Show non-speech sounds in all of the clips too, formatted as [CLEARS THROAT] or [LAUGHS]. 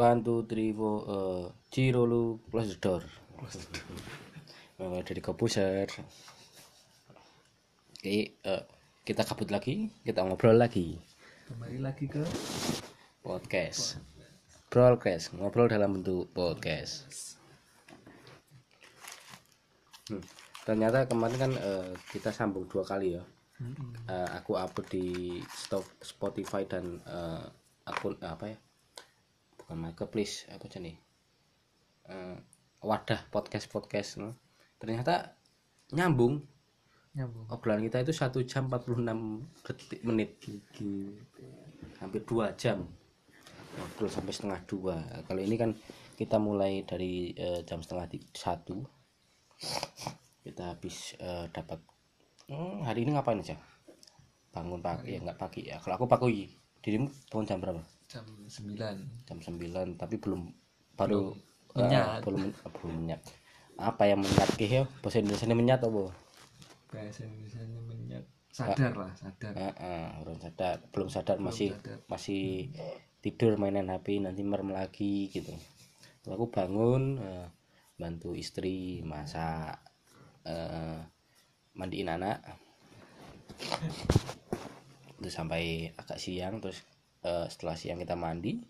One, two, three, four, uh, Ciro lu close the door. [LAUGHS] Memang dari komputer. Oke, eh, kita kabut lagi, kita ngobrol lagi. Kembali lagi ke Podcast. Broadcast, ngobrol dalam bentuk podcast. Hmm, Ternyata kemarin kan eh, kita sambung dua kali ya. Eh, aku upload di Sto- Spotify dan eh, akun eh, apa ya? Bukan marketplace apa aja nih? Eh, wadah podcast podcast. no. Ternyata nyambung nyambung. obrolan kita itu satu jam 46 detik menit hampir dua jam ngobrol sampai setengah dua kalau ini kan kita mulai dari eh, jam setengah satu kita habis eh, dapat Hmm, hari ini ngapain aja bangun pagi ya nggak pagi ya kalau aku pagi dirimu bangun jam berapa Jam 9 jam 9 tapi belum baru Belum menyat. eh, belum belum menyat apa yang menyat ke ya bahasa Indonesia ini menyat apa? Bahasa Indonesia menyat sadar lah, sadar. Eh, eh, belum sadar. Belum sadar masih sadar. masih tidur mainan HP nanti merem lagi gitu. Lalu aku bangun eh, bantu istri masak eh, mandiin anak. Terus sampai agak siang terus eh, setelah siang kita mandi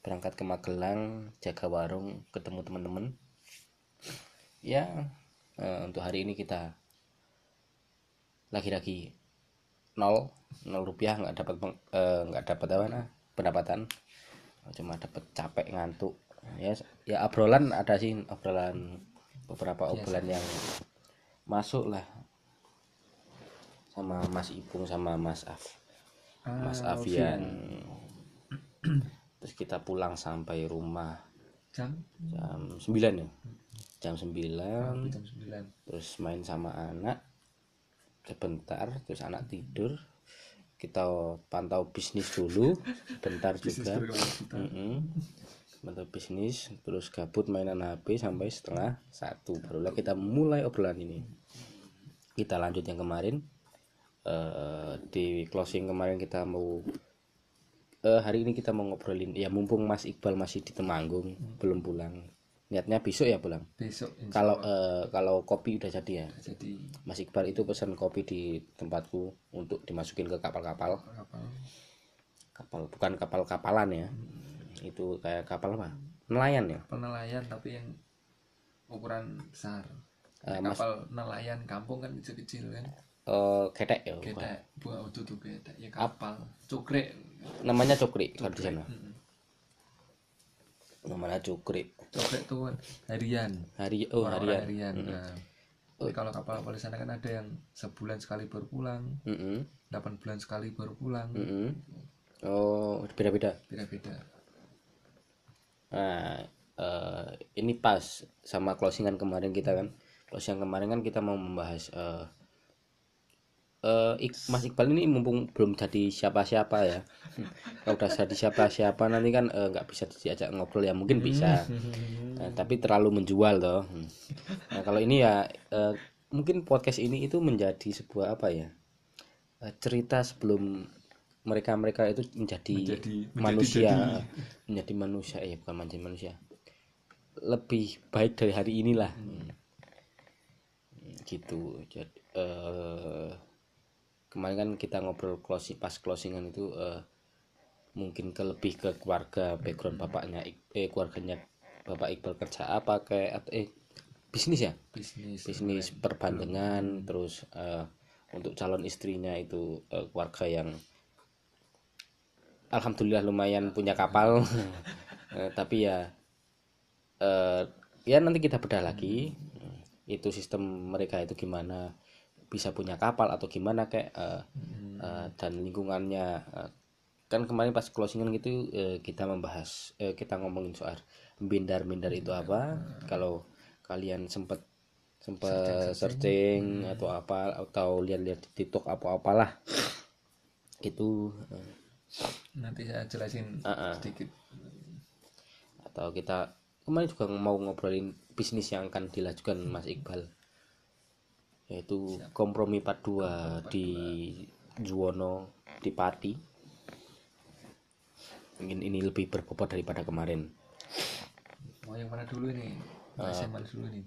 berangkat ke Magelang jaga warung ketemu teman-teman. Ya eh, untuk hari ini kita lagi-lagi nol nol rupiah nggak dapat eh, nggak dapat apa nah, pendapatan. Cuma dapat capek ngantuk. Ya ya obrolan ada sih obrolan beberapa obrolan yang masuk lah. Sama Mas Ipung sama Mas Af Mas Ah, Afian terus kita pulang sampai rumah. Jam? Jam 9 ya? Jam 9 jam 9. terus main sama anak. Sebentar terus anak tidur. Kita pantau bisnis dulu. Sebentar juga. Mm-mm. pantau bisnis terus gabut mainan HP sampai setengah satu. Barulah kita mulai obrolan ini. Kita lanjut yang kemarin Eh, di closing kemarin kita mau eh, hari ini kita mau ngobrolin ya mumpung Mas Iqbal masih di Temanggung belum pulang. Niatnya besok ya pulang? Besok kalau eh, kalau kopi udah jadi ya? Allah. jadi. Mas Iqbal itu pesan kopi di tempatku untuk dimasukin ke kapal-kapal. Kapal. Kapal bukan kapal-kapalan ya. Itu kayak kapal apa? Nelayan ya? Penelayan tapi yang ukuran besar. Nah, kapal nelayan kampung kan kecil-kecil kan. Eh, ketek ya Ketek, buah itu tuh ketek. Ya kapal, cukrek. namanya cokri kalau di sana Mm-mm. namanya cokri Cukrek tuh harian. hari oh Orang-orang harian harian. Nah, jadi kalau kapal-kapal di sana kan ada yang sebulan sekali baru pulang, Mm-mm, 8 bulan sekali baru pulang. mm-mm. oh beda-beda Beda-beda. Nah, eh, ini pas sama closingan kemarin kita kan. Closingan kemarin kan kita mau membahas eh Ik- Mas Iqbal ini mumpung belum jadi siapa-siapa ya. Kalau udah jadi siapa-siapa nanti kan eh, nggak bisa diajak ngobrol ya mungkin bisa. Nah, tapi terlalu menjual toh. Hmm. Nah, kalau ini ya eh, mungkin podcast ini itu menjadi sebuah apa ya? eh, cerita sebelum mereka-mereka itu menjadi, Menjadi- menjadi manusia, menjadi manusia ya bukan menjadi manusia. Lebih baik dari hari inilah. Hmm, Gitu. Jadi eh, kemarin kan kita ngobrol closing pas closingan itu eh, mungkin ke lebih ke keluarga background bapaknya eh keluarganya bapak Iqbal kerja apa kayak eh bisnis ya? Bisnis. bisnis perbandengan terus eh, untuk calon istrinya itu eh, keluarga yang alhamdulillah lumayan punya kapal. [LAUGHS] Eh, tapi ya eh, ya nanti kita bedah lagi itu sistem mereka itu gimana bisa punya kapal atau gimana kayak eh, eh, dan lingkungannya eh, kan kemarin pas closingan gitu eh, kita membahas eh, kita ngomongin soal bindar-bindar itu apa. Kalau kalian sempat sempat searching atau apa atau lihat-lihat di TikTok apa apalah itu eh, Nanti saya jelasin Ah, ah. sedikit. atau kita kemarin juga mau ngobrolin bisnis yang akan dilajukan Mas Iqbal yaitu kompromi 42 di Juwono di Pati mungkin ini lebih berbobot daripada kemarin. Mau yang mana dulu ini? Yang mana dulu nih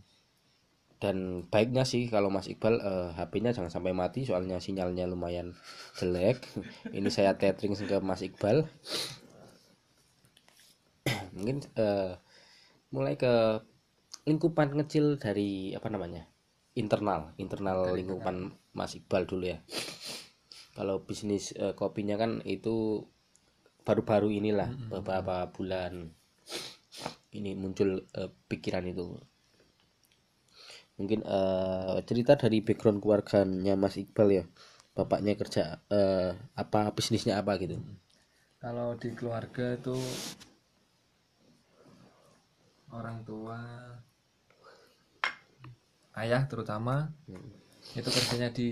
dan baiknya sih kalau Mas Iqbal eh, HP-nya jangan sampai mati soalnya sinyalnya lumayan jelek. [LAUGHS] Ini saya tethering ke Mas Iqbal. [COUGHS] Mungkin eh, mulai ke lingkupan kecil dari apa namanya internal internal Dari lingkupan Mas Iqbal dulu ya. Kalau bisnis eh, kopinya kan itu baru-baru inilah beberapa bulan ini muncul eh, pikiran itu. Mungkin eh, cerita dari background keluarganya Mas Iqbal ya. Bapaknya kerja eh, apa bisnisnya apa gitu. Kalau di keluarga itu orang tua ayah terutama itu kerjanya di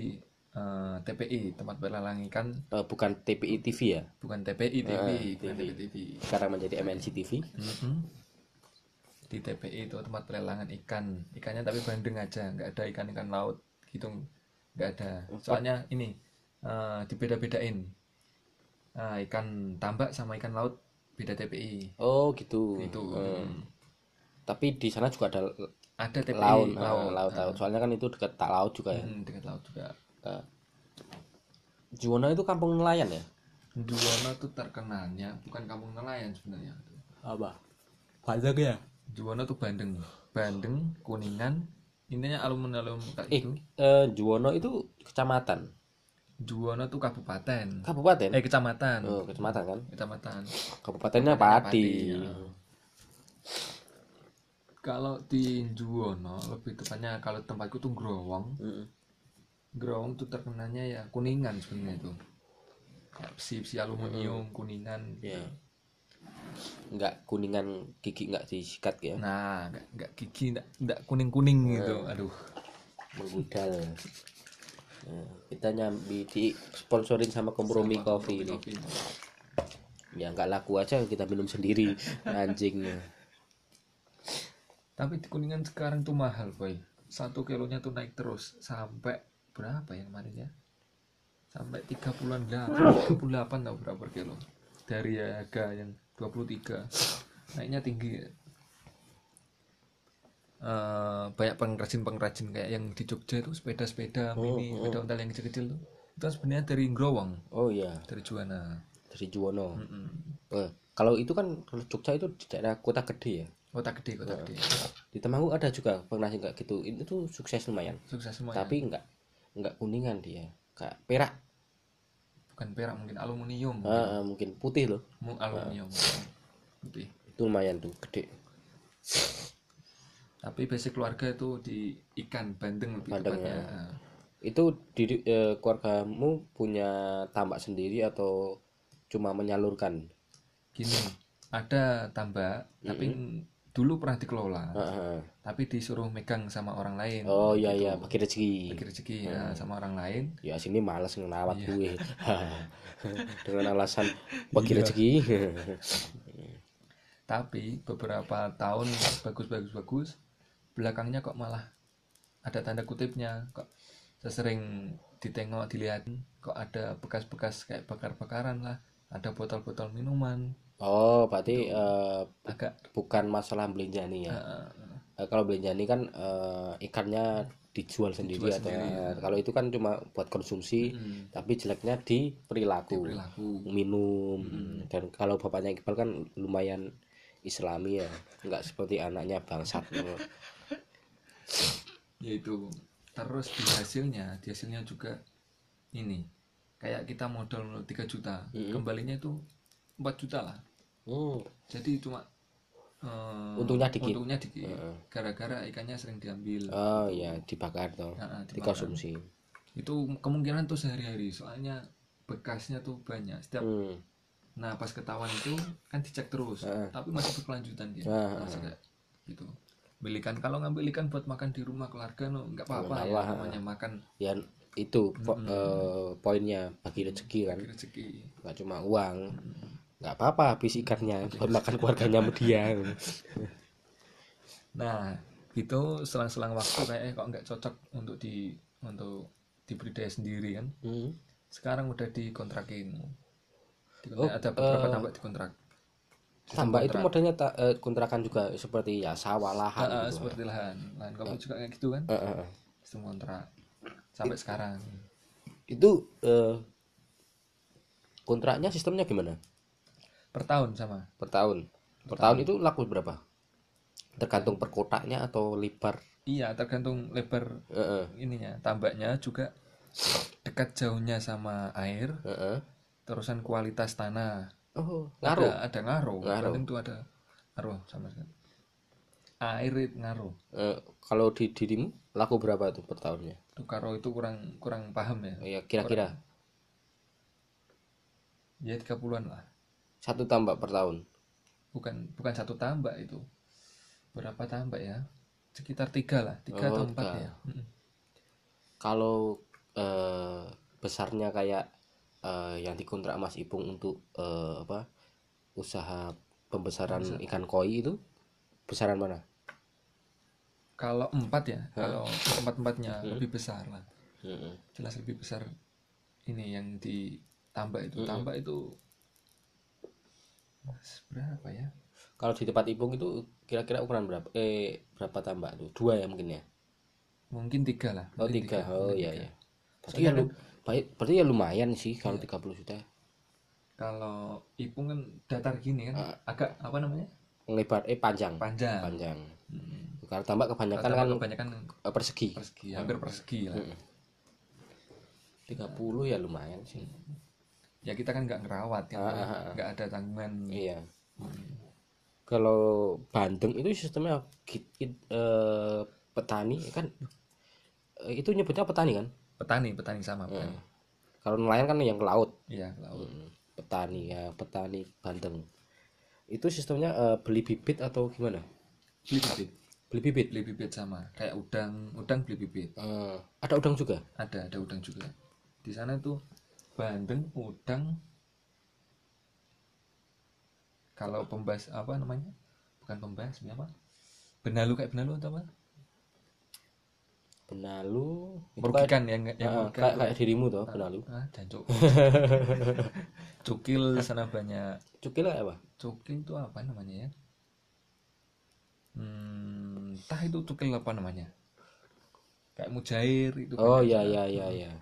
eh, TPI tempat pelelangan ikan. Eh, bukan TPI TV ya? Bukan TPI TV Ah, bukan TV. TPI TV sekarang menjadi MNC TV Mhm. di TPI itu tempat pelelangan ikan. Ikannya tapi bandeng aja nggak ada ikan ikan laut gitu nggak ada. Soalnya ini eh, dibeda-bedain. Ah, ikan tambak sama ikan laut beda TPI oh gitu. Itu Eh, Hmm. tapi di sana juga ada ada TPI laut eh, laut, laut, laut. soalnya kan itu dekat tak laut juga ya. Hmm, dekat laut juga. Eh, Juwono itu kampung nelayan ya? Juwono tuh terkenalnya bukan kampung nelayan sebenarnya. Apa? Pajak ya? Juwono tuh Bandeng. Bandeng Kuningan. Intinya alumni alumni eh itu eh, Juwono itu kecamatan? Juwono tuh kabupaten. Kabupaten? Eh kecamatan. Oh kecamatan kan? Kecamatan. Kabupatennya Pati, Pati ya. Kalau di Juwono lebih tepatnya kalau tempatku tuh Growong Mm. Growong tuh terkenalnya ya Kuningan sebenarnya itu. Besi besi aluminium Kuningan. Ya nggak kuningan gigi nggak disikat ya? Nah nggak nggak gigi nggak nggak kuning kuning gitu aduh. Menggudal. Nah, kita nyambi di sponsorin sama kompromi coffee ini. Kopi. ya nggak laku aja kita minum sendiri. [LAUGHS] Anjingnya tapi di kuningan sekarang tuh mahal boy. Satu kilonya tuh naik terus. Sampai berapa ya kemarin ya? Sampai 38 38 tau berapa kilo. Dari harga yang 23 naiknya tinggi. Ya. Eh, banyak pengrajin-pengrajin kayak yang di Jogja itu sepeda-sepeda mini sepeda ontel yang kecil-kecil tuh. Itu sebenarnya dari Growong oh iya. Dari Juwana. Dari Juwono Mm-mm. Eh, kalau itu kan kalau Jogja itu daerah kota gede ya kota gede kota gede. Di Temanggung ada juga pengrajin kayak gitu. Itu tuh sukses lumayan. Sukses semuanya tapi nggak nggak kuningan dia. Kayak perak. Bukan perak mungkin aluminium. Ah, ah, mungkin putih loh. Mu- aluminium. Putih. Itu lumayan tuh gede. Tapi basic keluarga itu di ikan bandeng lebih Bandeng, tepatnya. ya. itu di eh, keluargamu punya tambak sendiri atau cuma menyalurkan? Gini ada tambak tapi dulu pernah dikelola Ah, ah. tapi disuruh megang sama orang lain oh iya iya bagi rezeki. Bagi rezeki ya, sama orang lain. Ya sini males ngelawat Iya. gue [LAUGHS] [LAUGHS] dengan alasan bagi rezeki. [LAUGHS] Tapi beberapa tahun bagus bagus bagus belakangnya kok malah ada tanda kutipnya. Kok sesering ditengok dilihat kok ada bekas-bekas kayak bakar-bakaran lah. Ada botol-botol minuman oh berarti eh, agak. bukan masalah belinjani ya? Eh, Eh, kalau belinjani kan eh, ikannya dijual sendiri Dijual atau sendiri, ya. kalau itu kan cuma buat konsumsi mm, tapi jeleknya di perilaku perilaku minum dan kalau bapaknya Iqbal kan lumayan islami ya nggak seperti anaknya bangsat. [LAUGHS] Yaitu terus di hasilnya di hasilnya juga ini. Kayak kita modal 3 juta Mm-mm. kembalinya itu 4 juta lah Hmm, jadi cuma eh, Untungnya dikit. untungnya dikit. Heeh. gara-gara ikannya sering diambil. Oh ya dibakar toh. Nah, dibakar. dikonsumsi. Itu kemungkinan tuh sehari-hari soalnya bekasnya tuh banyak. Setiap hmm. nah pas ketahuan itu kan dicek terus Heeh. tapi masih berkelanjutan dia. Heeh. masih kayak gitu. Ambil ikan kalau ngambil ikan buat makan di rumah keluarga no nggak apa-apa ya namanya makan. Ya itu po- eh, poinnya bagi rezeki kan. Bagi rezeki. Nggak cuma uang nggak apa-apa habis ikannya buat makan keluarganya sama dia. Nah itu selang-selang waktu kayaknya kok nggak cocok untuk di untuk dibudidaya sendiri kan? Hmm. sekarang udah dikontrakin. Oh, Dikontrak- ada beberapa eh, tambak dikontrak. Tambak itu modelnya ta- eh, kontrakan juga seperti ya sawah lahan Ah, ah, gitu. seperti lahan. Lahan kopi juga kayak gitu kan? Eh, eh, eh. sistem kontrak. Sampai sekarang. Itu eh, kontraknya sistemnya gimana per tahun sama? Per tahun. Per tahun itu laku berapa? Tergantung per kotaknya atau lebar? Iya tergantung lebar Eh, eh, ininya tambaknya juga dekat jauhnya sama air eh, eh. terusan kualitas tanah. Oh ada ngaruh? ada ngaruh. Ngaruh. Bandeng tuh ada ngaruh sama sekali. Air itu ngaruh. Eh, kalau di dirimu laku berapa tuh per tahunnya? Tuh karo itu kurang kurang paham ya? Oh, ya kira-kira ya 30-an lah satu tambak per tahun. Bukan bukan satu tambak itu. Berapa tambak ya? Sekitar tiga lah tiga Oh, atau empat ya. Kalau eh, besarnya kayak eh, yang dikontrak Mas Ipung untuk eh, apa usaha pembesaran ikan koi itu besaran mana? Kalau empat ya kalau empat empatnya lebih besar lah. Jelas lebih besar ini yang ditambah itu. Tambah itu berapa ya? Kalau di tempat Ipung itu kira-kira ukuran berapa? Eh berapa tambak tuh? Dua ya mungkin ya? Mungkin tiga lah. Oh mungkin tiga. oh iya tiga. iya. Berarti ya lu baik berarti ya lumayan sih kalau 30 juta. Kalau ipung kan datar gini kan Ah. agak apa namanya? Lebar eh panjang. Panjang. Panjang. Hmm. kalau tambak kebanyakan Kalau kan kebanyakan eh, persegi. persegi hampir persegi lah. 30 ya lumayan sih ya kita kan nggak ngerawat kan Ah, ah, ah. nggak ada tanggungan Iya. Kalau Bandeng itu sistemnya git- git- eh, petani kan eh, itu nyebutnya petani kan? petani petani sama petani Kalau nelayan kan yang ke laut. iya ke laut Hmm, Petani ya, petani Bandeng. Itu sistemnya eh, beli bibit atau gimana? beli bibit Beli bibit. beli bibit sama kayak udang udang beli bibit Eh, ada udang juga. ada ada udang juga di sana itu bandeng udang. Kalau pembas apa namanya? Bukan pembas apa? Benalu kayak benalu atau apa? Benalu merugikan yang yang merugikan kayak, kayak dirimu tuh benalu. ah jancuk [LAUGHS] cukil sana banyak. Cukil kayak apa? cukil itu apa namanya ya? Hmm, entah itu cukil apa namanya. Kayak mujair itu Oh iya iya iya iya.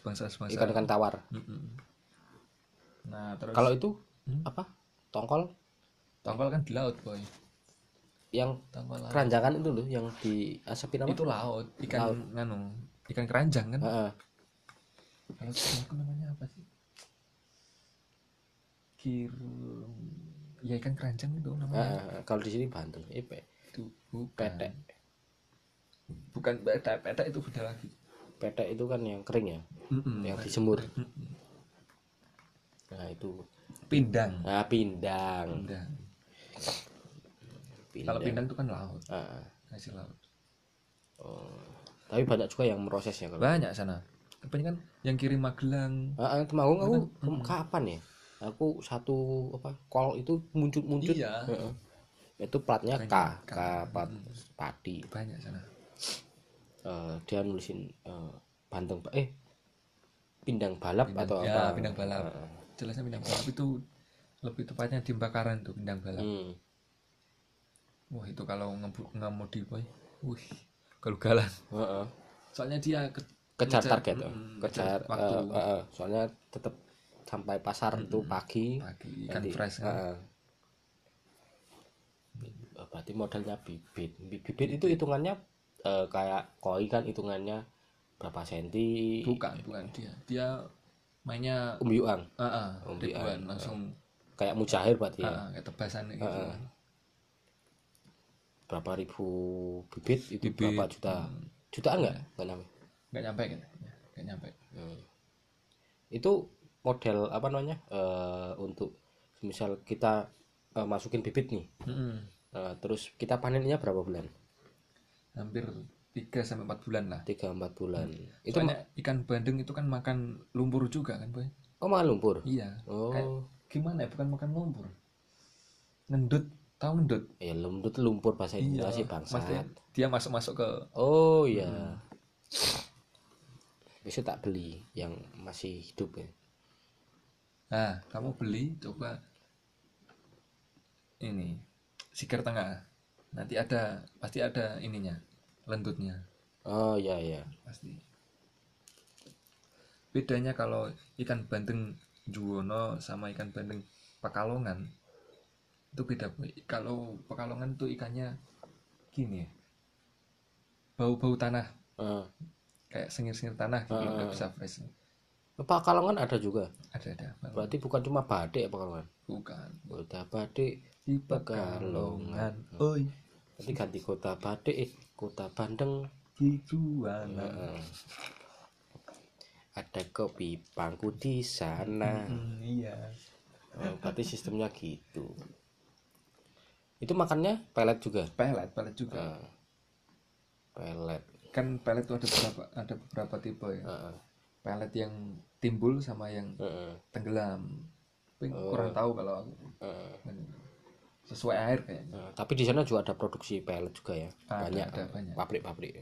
Sebangsa sebangsa Ikan-ikan tawar. Mm-mm. nah terus Kalau itu Hmm? apa? Tongkol tongkol kan di laut boy yang tongkol laut. keranjangan itu loh yang diasapin apa? itu laut ikan nganu ikan keranjang kan Heeh. kalau itu namanya apa sih kir ya ikan keranjang itu namanya Heeh, kalau di sini Banten, eh, pe- itu bukan petek. bukan petek petek itu beda lagi Petek itu kan yang kering ya, Mm-mm. yang dijemur. Nah itu, pindang nah pindang. pindang Pindang. kalau pindang itu kan laut Ah, hasil laut oh. Tapi banyak juga yang meroses ya kalau. banyak sana kebanyakan yang kirim Magelang Ah, ah, Temanggung aku ke- kapan ya? Aku satu apa kol itu muncul muncul. Iya. Itu platnya K, Banyak, K plat padi. banyak sana Eh, dia nulisin eh, Banteng eh pindang balap atau ya apa? pindang balap. Ah, jelasnya pindang balap itu lebih tepatnya di bakaran tuh pindang balap. Hmm. wah itu kalau ngemudi boy. Wih galugalan. Heeh. soalnya dia ke- kejar target mm, kejar waktu. eh, eh, soalnya tetap sampai pasar itu pagi. pagi ikan nanti, fresh kan. Eh, berarti modelnya bibit. Bi- bibit itu hitungannya eh, kayak koi kan hitungannya berapa senti? Bukan bukan dia. Dia mainnya umbiuang ah ah, Umbi- ribuan ah, langsung kayak mujahir berarti ya? Ah, kayak tebasan gitu. ah. berapa ribu bibit itu Bibit, berapa juta? jutaan nggak? Nggak nyampe? Nggak nyampe kan Ya, nggak nyampe. Hmm. itu model apa namanya? Eh, untuk misal kita eh, masukin bibit nih. Mm-mm. eh, terus kita panennya berapa bulan hampir 3 sampai 4 bulan lah. Tiga empat bulan. Itu soalnya ikan bandeng itu kan makan lumpur juga kan boy? Oh makan lumpur? Iya. Oh. Kayak gimana ya bukan makan lumpur? Ngendut. Tahu ngendut? Ya lumpur lumpur bahasa Indonesia sih maksudnya dia masuk masuk ke oh ya besok tak beli yang masih hidup ya? Nah kamu beli coba ini sikir tengah. Nanti ada pasti ada ininya lentutnya. Oh ya ya pasti. Bedanya kalau ikan bandeng juwono sama ikan bandeng pekalongan itu beda kalau pekalongan tuh ikannya gini ya bau-bau tanah. Eh, kayak sengir-sengir tanah gitu nggak bisa fresh. Pekalongan ada juga? Ada ada. Berarti bukan cuma badik Pekalongan? Bukan kota badik di Pekalongan. oi nanti ganti kota badik eh, kota Bandeng. Juwana Heeh. ada kopi pangku di sana. Hmm, iya. Oh, berarti sistemnya gitu. Itu makannya pelet juga? Pelet pelet juga. Eh, pelet. Kan pelet tuh ada beberapa ada beberapa tipe ya. Pelet yang timbul sama yang heeh, tenggelam. Tapi kurang tahu kalau aku. Heeh. Sesuai air kayaknya Eh, tapi di sana juga ada produksi pelet juga ya Ada, banyak ada, banyak. pabrik-pabrik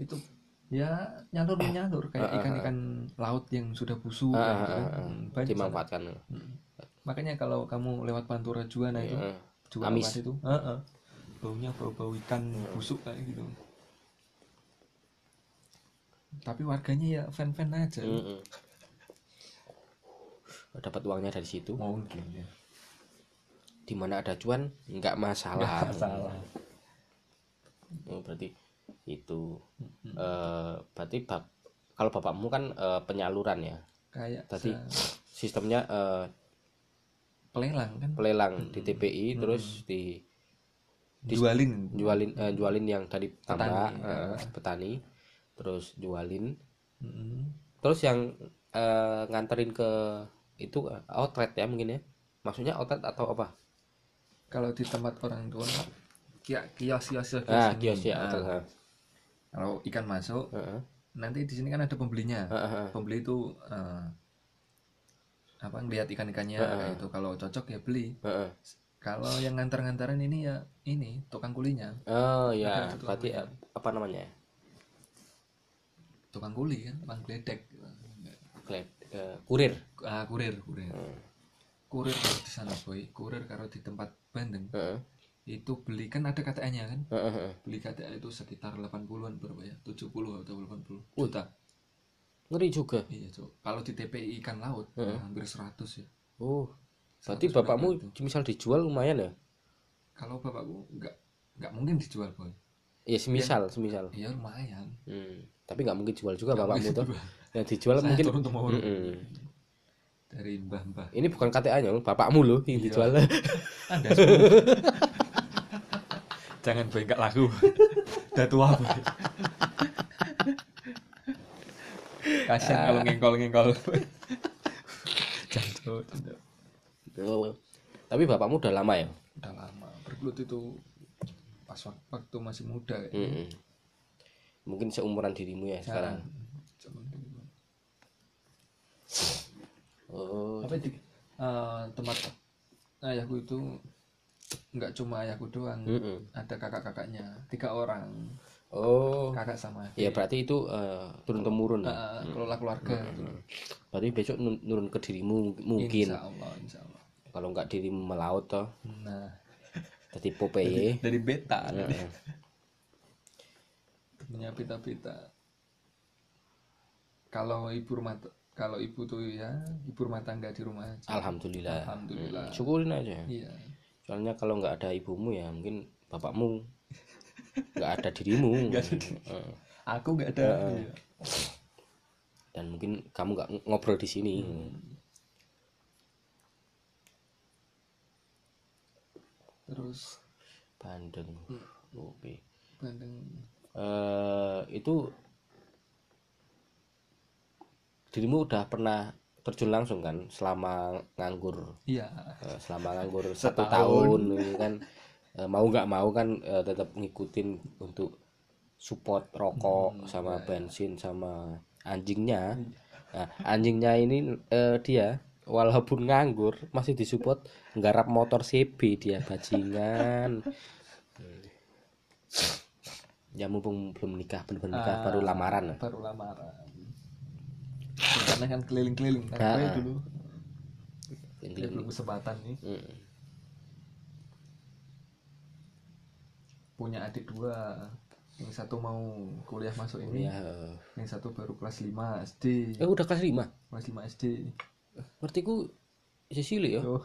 itu ya nyalur menyalur kayak ikan-ikan laut yang sudah busuk kayak gitu kan. Hmm, banyak sana. dimanfaatkan Hmm. makanya kalau kamu lewat Pantura Juana itu Heeh. Juana Amis. itu Heeh. baunya bau-bau ikan busuk kayak gitu tapi warganya ya fan-fan aja Mm-mm. dapat uangnya dari situ mungkin ya di mana ada cuan nggak masalah. Salah Oh, berarti itu. Eh, berarti bap- kalau bapakmu kan eh, penyaluran ya? Kayak Tadi sistemnya eh, pelelang kan? pelelang di TPI terus di jualin. jualin eh, jualin yang tadi tambak Petani, eh, petani terus jualin. Mm-mm. terus yang eh, nganterin ke itu outlet ya mungkin ya? Maksudnya outlet atau apa kalau di tempat orang tua kios kios kios kios ah ini. kios ya Nah, ah. kalau ikan masuk Heeh. nanti di sini kan ada pembelinya heeh. pembeli itu eh, apa ngelihat ikan-ikannya kayak itu kalau cocok ya beli Heeh. kalau yang ngantar-ngantaran ini ya ini tukang kulinya oh ya berarti eh, apa namanya tukang kuli kan tukang geledek Glad- eh, kurir ah kurir kurir Hmm. kurir di sana boy kurir kalau di tempat Bandeng Heeh. itu beli kan ada KTA-nya kan? Heeh, heeh. beli KTA itu sekitar 80-an berapa ya? 70 atau 80 juta. Ngeri juga. Iya cok kalau di TPI ikan laut Heeh. hampir 100 ya. Oh berarti 100 bapakmu berapa misal dijual lumayan ya? Kalau bapakku nggak nggak mungkin dijual boy. Ya semisal semisal. Iya lumayan. Hmm. tapi nggak mungkin jual juga Nggak bapakmu tuh yang dijual Saya mungkin turun. Mm-mm. Dari mbah-mbah. Ini bukan KTA nya bapakmu loh yang Iya. dijual. Anda [LAUGHS] jangan boy nggak laku. Udah tua boy kasian kalau ngengkol ngengkol jangan Oh. tapi bapakmu udah lama ya? Udah lama. Bergelut itu pas wak- waktu masih muda ya. Mm-mm. mungkin seumuran dirimu ya sekarang. Zaman dulu. Oh Tapi di eh, tempat ayahku itu nggak cuma ayahku doang, Mm-mm. ada kakak-kakaknya, tiga orang, oh kakak sama ya adik. berarti itu eh, turun temurun ya? Eh, kelola keluarga gitu. berarti besok nurun ke dirimu mungkin Insya Allah, insya Allah. kalau nggak dirimu melaut toh Nah, jadi Popeye dari beta, Heeh. punya pita-pita. Kalau ibu rumah, kalau ibu tuh ya ibu rumah tangga di rumah aja. alhamdulillah Alhamdulillah. Mm, syukurin aja Iya. soalnya kalau nggak ada ibumu ya mungkin bapakmu nggak ada dirimu [LAUGHS] Heeh. Aku nggak ada. Iya. dan mungkin kamu nggak ng- ngobrol di sini Terus Bandeng oke Bandeng Eh, itu dirimu udah pernah terjun langsung kan selama nganggur? Iya. Eh, selama nganggur satu tahun ini kan. Eh, mau nggak mau kan eh, tetap ngikutin untuk support rokok sama bensin sama anjingnya. Nah, anjingnya ini eh, dia walaupun nganggur masih disupport nggarap motor CB dia bajingan. Hmm. ya mumpung belum nikah belum nikah Ah. baru lamaran. baru lamaran karena kan keliling-keliling. Kan Ah, gue ah. dulu. Dia belum kesempatan nih. Mm. punya adik dua. Yang satu mau kuliah masuk ini. Ya yang satu baru kelas 5 SD eh udah kelas 5 kelas 5 SD ngerti ku isi cilik ya oh,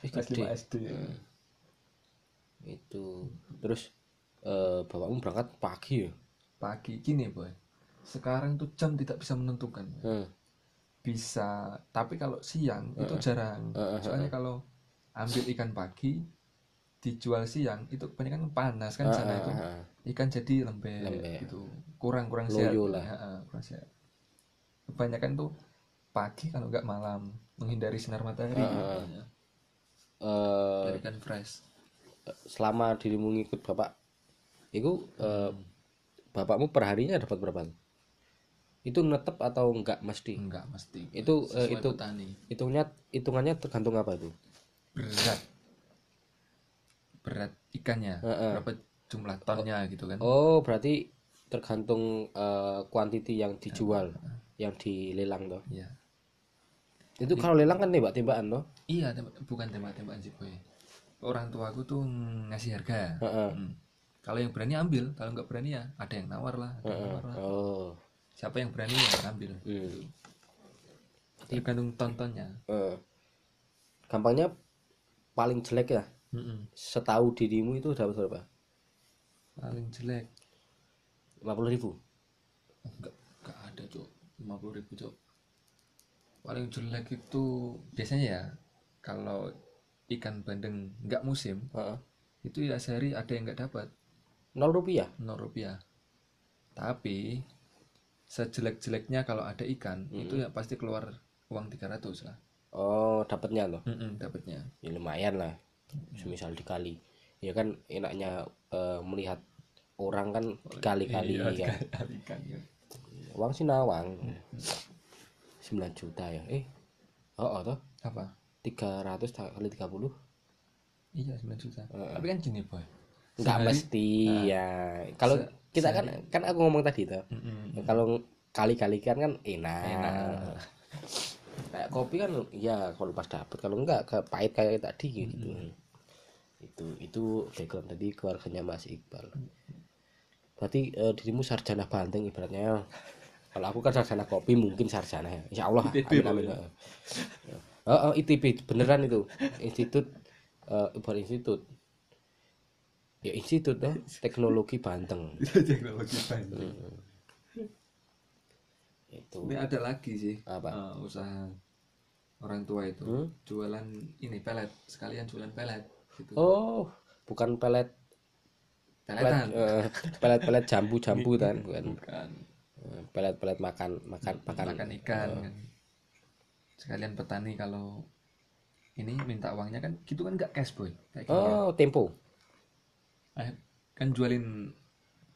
kelas gede. 5 SD itu. Terus eh, bapakmu berangkat pagi ya pagi. Gini boy sekarang tuh jam tidak bisa menentukan. Hmm. bisa tapi kalau siang itu jarang. Heeh, soalnya kalau ambil ikan pagi dijual siang itu kebanyakan panas kan sana itu. ikan jadi lembek, Lembek. gitu. Kurang kurang sehat. lah. Heeh, kurang sehat. Kebanyakan tuh pagi kalau nggak malam menghindari sinar matahari. Heeh. eh, dari ikan fresh. selama dirimu ngikut bapak itu eh, bapakmu perharinya dapat berapa itu netep atau enggak mesti enggak mesti Itu, Sesuai itu- petani. hitungnya hitungannya tergantung apa itu? Berat. Berat ikannya. Heeh. berapa jumlah tonnya gitu kan? Oh berarti tergantung eh, kuantiti yang dijual yang dilelang toh. Iya. Itu kalau lelang kan tembak tembakan toh? Iya tembak- bukan tembak-tembakan sih boy. Orang tua aku tuh ngasih harga. Heeh. Hmm. kalau yang berani ambil kalau nggak berani ya ada yang nawar lah ada yang nawar lah. oh siapa yang berani ya ambil hmm. tergantung tontonnya. Eh, gampangnya paling jelek ya? Mm-mm. setahu dirimu itu dapat berapa? Paling jelek. 50 ribu. Oh, enggak enggak ada cok 50 ribu cok paling jelek itu biasanya ya kalau ikan bandeng nggak musim Heeh. itu ya sehari ada yang nggak dapat. Nol rupiah? Nol rupiah. Tapi sejelek-jeleknya kalau ada ikan itu ya pasti keluar uang 300 lah. Oh dapatnya loh? Dapatnya. Ya lumayan lah semisal dikali. Ya kan enaknya eh, melihat orang kan dikali-kali Iya, kan dikali ya. uang sih nawang. 9 juta ya. Eh oh, oh toh. Apa? 300 ta- kali 30 iya 9 juta. Tapi kan gini boy. Nggak Sehari- mesti ya. Kalau se- kita kan kan aku ngomong tadi tuh Mm-mm. Ya, kalau kali-kali kan kan enak, kayak kopi kan ya kalau pas dapet kalau enggak ke pahit kayak tadi gitu. Itu itu background tadi keluarganya Mas Iqbal. Berarti eh, dirimu sarjana banteng ibaratnya. Kalau aku kan sarjana kopi mungkin sarjana ya. Insya Allah ITB, amin amin oh, oh, ITB beneran itu. Institut eh, bukan institut ya institut loh teknologi Banteng [LAUGHS] teknologi bandeng itu ini ada lagi sih Apa? eh, usaha orang tua itu Hmm? jualan ini pelet sekalian jualan pelet gitu Oh, bukan pelet pelet peletan eh, pelet-pelet jambu-jambu [LAUGHS] kan, bukan. bukan Eh, Pelet-pelet makan makan makan. makan ikan kan. sekalian petani kalau ini minta uangnya kan gitu kan nggak cash boy kayak ya. Oh, tempo. Eh, kan jualin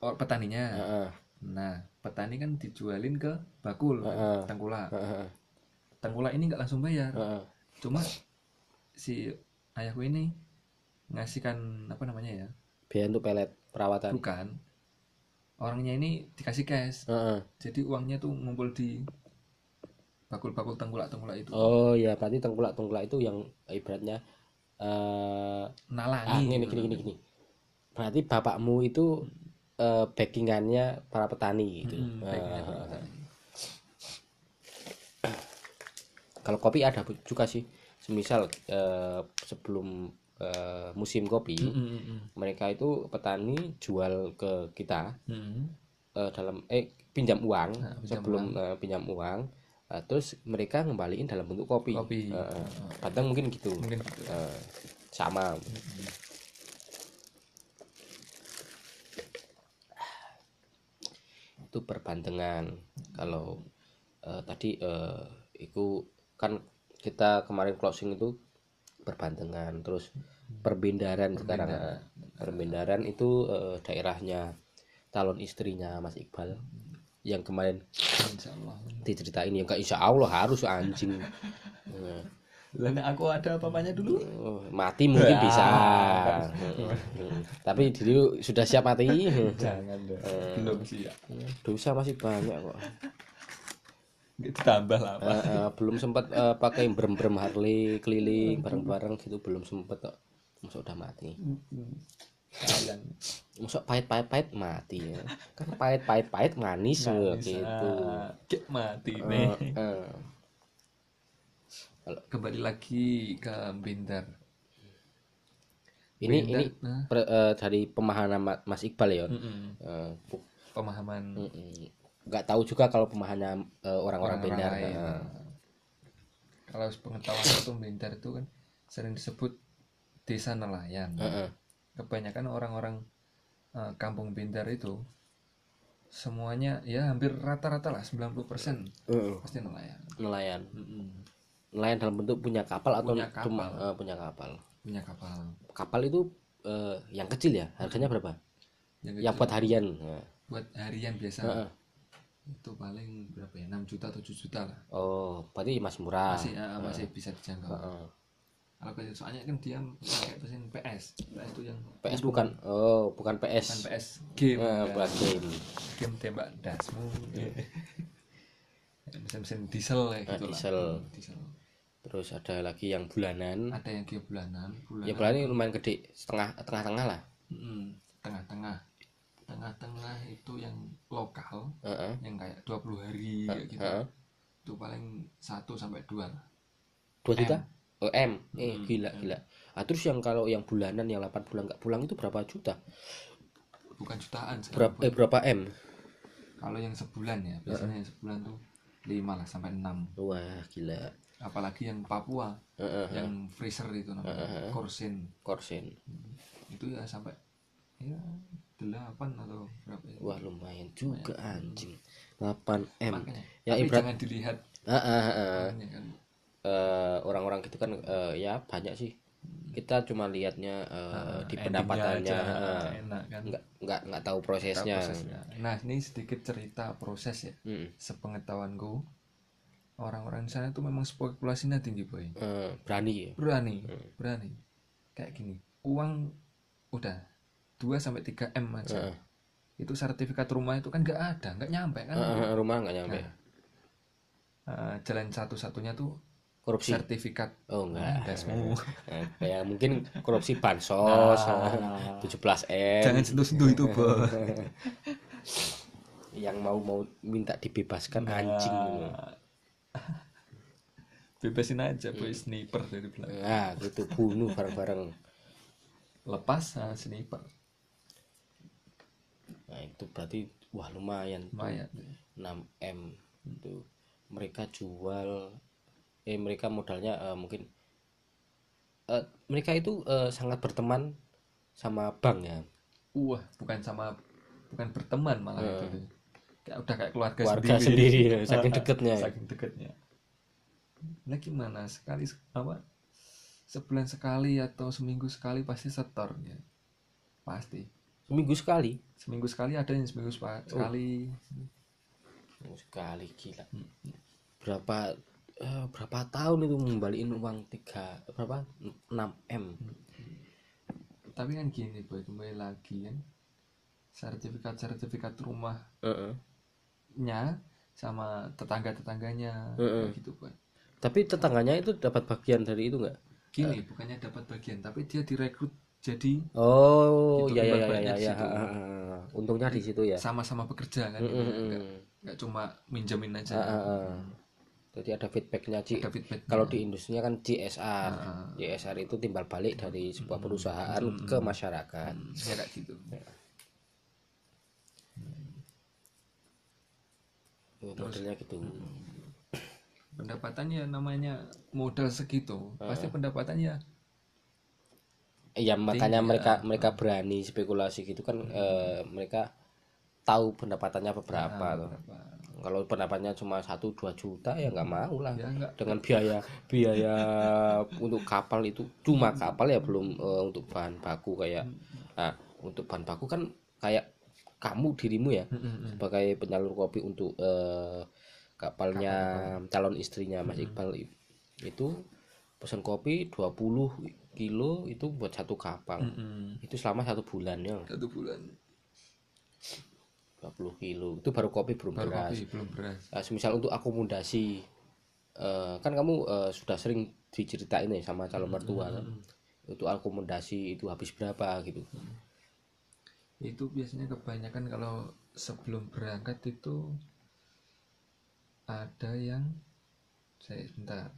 petaninya Heeh. nah petani kan dijualin ke bakul Heeh. tengkulak Heeh. tengkulak ini nggak langsung bayar Heeh. cuma si ayahku ini ngasihkan apa namanya ya Biaya untuk pelet perawatan. bukan orangnya ini dikasih cash Heeh. jadi uangnya tuh ngumpul di bakul-bakul tengkulak tengkulak itu Oh ya, berarti tengkulak-tengkulak itu yang ibaratnya eh ah, nalangi gini gini gini gini. Berarti bapakmu itu eh, backingannya para petani gitu. Hmm, petani. kalau kopi ada juga sih semisal eh, sebelum eh, musim kopi Mm, mm, mm, mereka itu petani jual ke kita mm. Mm. eh, dalam eh pinjam uang Nah, pinjam sebelum eh, pinjam uang eh, terus mereka ngembaliin dalam bentuk kopi, Kopi. Eh, eh. kadang mungkin gitu mungkin gitu Eh, sama itu perbantengan kalau eh, tadi eh, itu kan kita kemarin closing itu perbantengan terus perbendaran sekarang. Eh, perbendaran itu eh, daerahnya calon istrinya Mas Iqbal yang kemarin insya Allah. diceritain ya enggak insya Allah harus anjing [LAUGHS] Lalu aku ada apa-apanya dulu? Oh, mati mungkin bisa. Tapi dulu sudah siap mati. Jangan deh. Belum ya dosa masih banyak kok. Ditambah lah Eh, eh, belum sempat eh, pakai brem-brem Harley keliling bareng-bareng gitu belum sempat kok. Masa udah mati? Kalian Masuk pahit-pahit-pahit? Mati ya. Kan pahit-pahit-pahit manis, loh, manis, gitu. ah, mati nih. Kembali lagi ke Binder. Ini Binder, ini nah, per- eh, dari pemahaman Ma- Mas Iqbal ya. mm-mm. Eh, bu- pemahaman mm-mm. nggak tahu juga kalau pemahaman eh, orang-orang lain. Eh, Kalau pengetahuan itu Binder itu kan sering disebut desa nelayan. Kebanyakan orang-orang eh, kampung Binder itu semuanya ya hampir rata-rata lah 90% Eh, pasti nelayan. nelayan. Mm-mm. Nelayan dalam bentuk punya kapal atau Punya cuma kapal. eh, punya kapal. Punya kapal. Kapal itu eh, yang kecil ya, harganya berapa? Yang, Yang buat harian. Nah, buat harian biasa eh, eh. itu paling berapa ya 6 juta 7 juta lah Oh, berarti masih murah. masih eh, masih bisa dijangkau kalau kayak soalnya kan dia pakai mesin PS PS itu yang PS bukan oh bukan PS. bukan PS game kan. bukan game. game tembak dasmu mesin-mesin diesel Eh, gitu lah diesel. Hmm, diesel Terus ada lagi yang bulanan. ada yang game bulanan bulanan Ya bulanan ini lumayan gede, setengah tengah-tengah lah. Mm, tengah-tengah tengah-tengah itu yang lokal Heeh. yang kayak 20 hari kayak gitu Heeh. itu paling 1 sampai 2 lah Dua juta? Oh M. Eh Hmm, gila gila. Ah, terus yang kalau yang bulanan yang 8 bulan nggak pulang itu berapa juta? bukan jutaan Berapa eh berapa M? kalau yang sebulan ya biasanya yang sebulan tuh 5 lah sampai 6 Wah gila. Apalagi yang Papua Heeh. yang freezer itu namanya korsin Korsen. itu ya sampai ya 8 atau berapa ya Wah lumayan juga anjing. 8 M. makanya Ya ibarat jangan dilihat Ah, ah, ah. makanya kan Eh, orang-orang gitu kan eh, ya banyak sih. Kita cuma lihatnya eh, di endingnya pendapatannya. aja, eh, enak kan nggak nggak nggak tahu prosesnya. prosesnya. nah ini sedikit cerita proses ya Mm. sepengetahuanku orang-orang di sana tuh memang spekulasinya tinggi boy Eh, berani ya. berani Hmm. berani kayak gini uang udah 2 sampai 3 m aja Heeh. itu sertifikat rumah itu kan nggak ada nggak nyampe kan eh, rumah nggak nyampe. Nah, Eh, jalan satu-satunya tuh Korupsi. sertifikat Oh enggak. semua Eh, kayak mungkin korupsi bansos Nah. 17 M jangan sentuh-sentuh itu boy [LAUGHS] yang mau mau minta dibebaskan Nah. anjing bebasin aja boy sniper dari belakang nah gitu bunuh bareng-bareng. Lepas nah, sniper. Nah itu berarti wah lumayan tuh. lumayan 6 M itu mereka jual eh mereka modalnya eh, mungkin eh, mereka itu eh, sangat berteman sama bank ya? Wah bukan sama bukan berteman malah itu. Kayak udah kayak keluarga, Keluarga sendiri, ya, saking [LAUGHS] deketnya ya. saking deketnya nah gimana? Sekali apa? Sebulan sekali atau seminggu sekali pasti setor ya. Pasti. Seminggu sekali? Seminggu sekali ada yang seminggu spa- sekali. Seminggu sekali gila. Berapa eh, berapa tahun itu ngembaliin uang tiga berapa? 6 M. Tapi kan gini boy kembali lagi kan. Sertifikat sertifikat rumahnya Heeh. sama tetangga tetangganya Heeh. gitu boy tapi tetangganya itu dapat bagian dari itu enggak gini bukannya dapat bagian tapi dia direkrut jadi oh Gitu, ya ya ya ibaratnya ya, di ya. situ. ha, ha, ha. untungnya di situ ya sama-sama bekerja kan Mm, gitu. mm, mm. nggak nggak cuma minjemin aja Ha, ha, ha. jadi ada feedbacknya Ci. ada feedback kalau di industrinya kan CSR. CSR itu timbal balik dari sebuah perusahaan ke masyarakat ya kayak gitu Oh, modelnya gitu pendapatannya namanya modal segitu pasti pendapatannya ya makanya Tinggi, mereka mereka berani spekulasi gitu kan eh, mereka tahu pendapatannya beberapa tuh. berapa. Kalau pendapatnya cuma satu dua juta ya nggak mau lah. Ya enggak dengan biaya biaya [LAUGHS] untuk kapal itu cuma kapal ya belum eh, untuk bahan baku kayak nah untuk bahan baku kan kayak kamu dirimu ya sebagai penyalur kopi untuk eh, kapalnya calon istrinya Mas Iqbal. Itu pesan kopi 20 kilo itu buat satu kapal. Mm-mm. itu selama satu bulan ya. Satu bulan. 20 kilo. Itu baru kopi belum baru beras. kopi belum beras. Nah, semisal untuk akomodasi eh, kan kamu eh, sudah sering diceritain ya sama calon mertua kan? Untuk akomodasi itu habis berapa gitu? Itu biasanya kebanyakan kalau sebelum berangkat itu ada yang saya bentar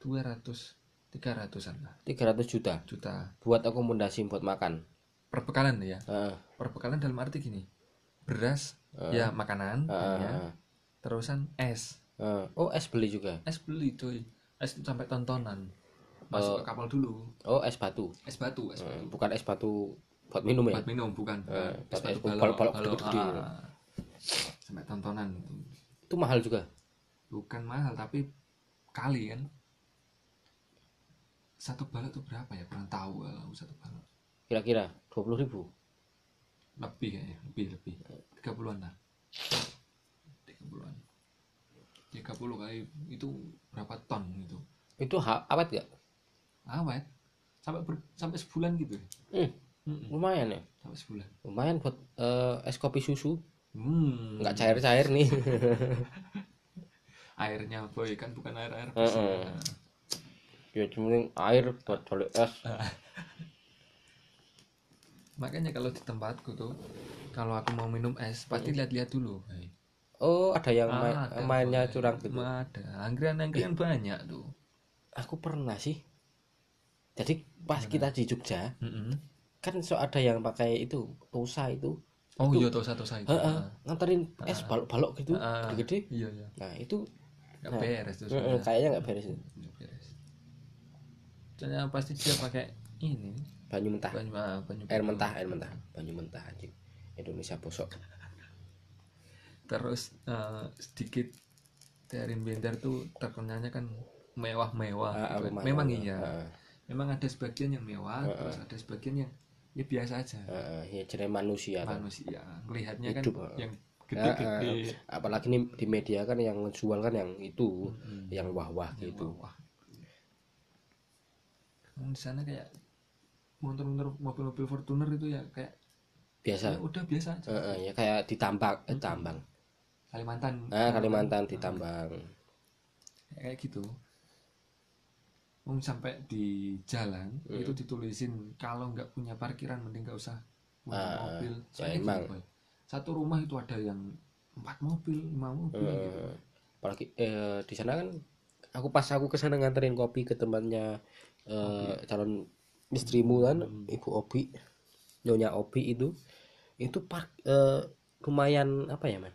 200 300an lah. 300 juta? Juta. Buat akomodasi buat makan? Perbekalan ya? Heeh. perbekalan dalam arti gini beras ya makanan Heeh, ya. terusan es. Heeh. oh es beli juga? Es beli cuy. Es sampai tontonan. Masuk ke kapal dulu. Oh es batu? Es batu es batu. Eh, bukan es batu buat minum ya? Buat minum bukan, buat es batu es balok, balok- balok balok, gede-gede. ah. sampai tontonan itu mahal juga? Bukan mahal tapi kali kan? Satu balok tuh berapa ya? Kurang tahu kalau satu balok. Kira-kira 20 ribu? Lebih kayaknya lebih lebih. Tiga puluhan lah. Tiga puluhan. Tiga puluh kali itu berapa ton gitu itu ha- awet gak awet. Sampai ber- sampai sebulan gitu. Hmm, Mm-mm. lumayan ya? Sampai sebulan. Lumayan buat eh, es kopi susu hmm. nggak cair-cair nih. [LAUGHS] Airnya boy kan bukan air air Heeh. ya cuma air buat balik es. [LAUGHS] Makanya kalau di tempatku tuh kalau aku mau minum es pasti lihat-lihat dulu boy. oh ada yang main- Ada, mainnya boy. curang gitu? Ada. Anggrian-anggrian banyak tuh. Aku pernah sih. Jadi pas kita di Jogja Mm-mm. kan so ada yang pakai itu tosa itu oh iya tuh satu saya Heeh, nganterin es balok-balok gitu Ah. gede. iya iya. Nah itu nggak beres tuh sebenarnya. kayaknya nggak beres Nggak beres. Soalnya pasti dia pakai ini. Banyu mentah. Banyu ah, banyu air mentah air mentah. Banyu mentah anjing. Indonesia bosok. Terus eh, sedikit dari Bender tuh terkenalnya kan mewah-mewah Ah, gitu. memang iya. Ah, memang ada sebagian yang mewah terus ada sebagian yang ya biasa aja. Ah, ya jadi manusia kan. manusia melihatnya kan Hidup, ah. yang Ya, gede-gede. Ah, apalagi nih di media kan yang jual kan yang itu yang wah-wah gitu. wah di sana kayak motor-motor mobil-mobil Fortuner itu ya kayak biasa. Ya udah biasa aja. Eh, eh, ya kayak ditambang eh, tambang. Kalimantan. Nah Kalimantan ditambang. Ya, kayak gitu Wong sampai di jalan Hmm. itu ditulisin kalau nggak punya parkiran mending nggak usah punya Ah, mobil ya Soalnya emang. gitu, satu rumah itu ada yang empat mobil lima mobil gitu. Eh, apalagi eh, di sana kan aku pas aku ke sana nganterin kopi ke tempatnya eh, calon istrimu kan ibu Obi nyonya Obi itu itu park eh, lumayan apa ya man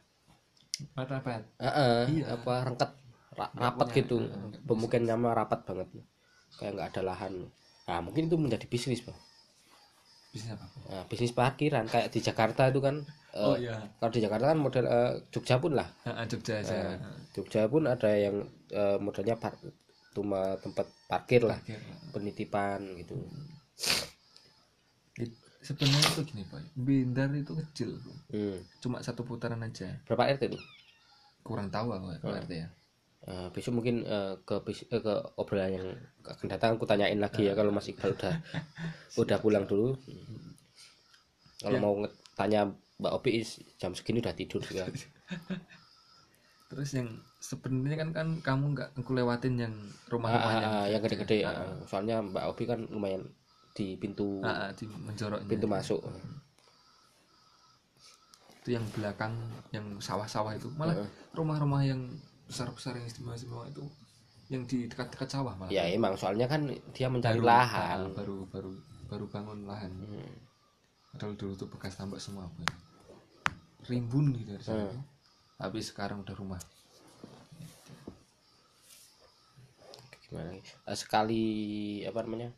Mata-mata. Ah, ah, Iya. apa rengket ra- rapat punya, gitu nggak pemukimannya rapat banget kayak nggak ada lahan. Nah mungkin itu menjadi bisnis pak. Bisnis apa? Nah, bisnis parkiran. Kayak di Jakarta itu kan eh, oh iya. kalau di Jakarta kan model eh, Jogja pun lah. Ah, Jogja aja. Jogja pun ada yang eh, modelnya par cuma tempat parkir lah. Parkir. penitipan gitu. Di- sebenarnya itu gini pak. Bindar itu kecil Bro. hmm. cuma satu putaran aja. Berapa RT itu kurang tahu aku kalau RT ya Eh, besok mungkin eh, ke bis- eh, ke obrolan yang akan datang aku tanyain lagi ya kalau masih kalau udah [LAUGHS] udah pulang dulu. Kalau mau nge- tanya Mbak Opi jam segini udah tidur juga. [LAUGHS] Terus yang sebenarnya kan kan kamu nggak aku lewatin yang ah, rumah-rumah ah, yang ah, yang gede-gede. Ah. soalnya Mbak Opi kan lumayan di pintu Ah, ah, di menjoroknya. pintu masuk. Itu yang belakang yang sawah-sawah itu. Malah rumah-rumah yang besar-besar yang istimewa-istimewa itu yang di dekat-dekat sawah malah. Ya emang soalnya kan dia mencari Baru- lahan. ah, baru baru baru bangun lahan. Hmm. padahal dulu tuh bekas tambak semua Boy. rimbun gitu di sana. Tapi sekarang udah rumah. Gimana Eh, sekali apa namanya?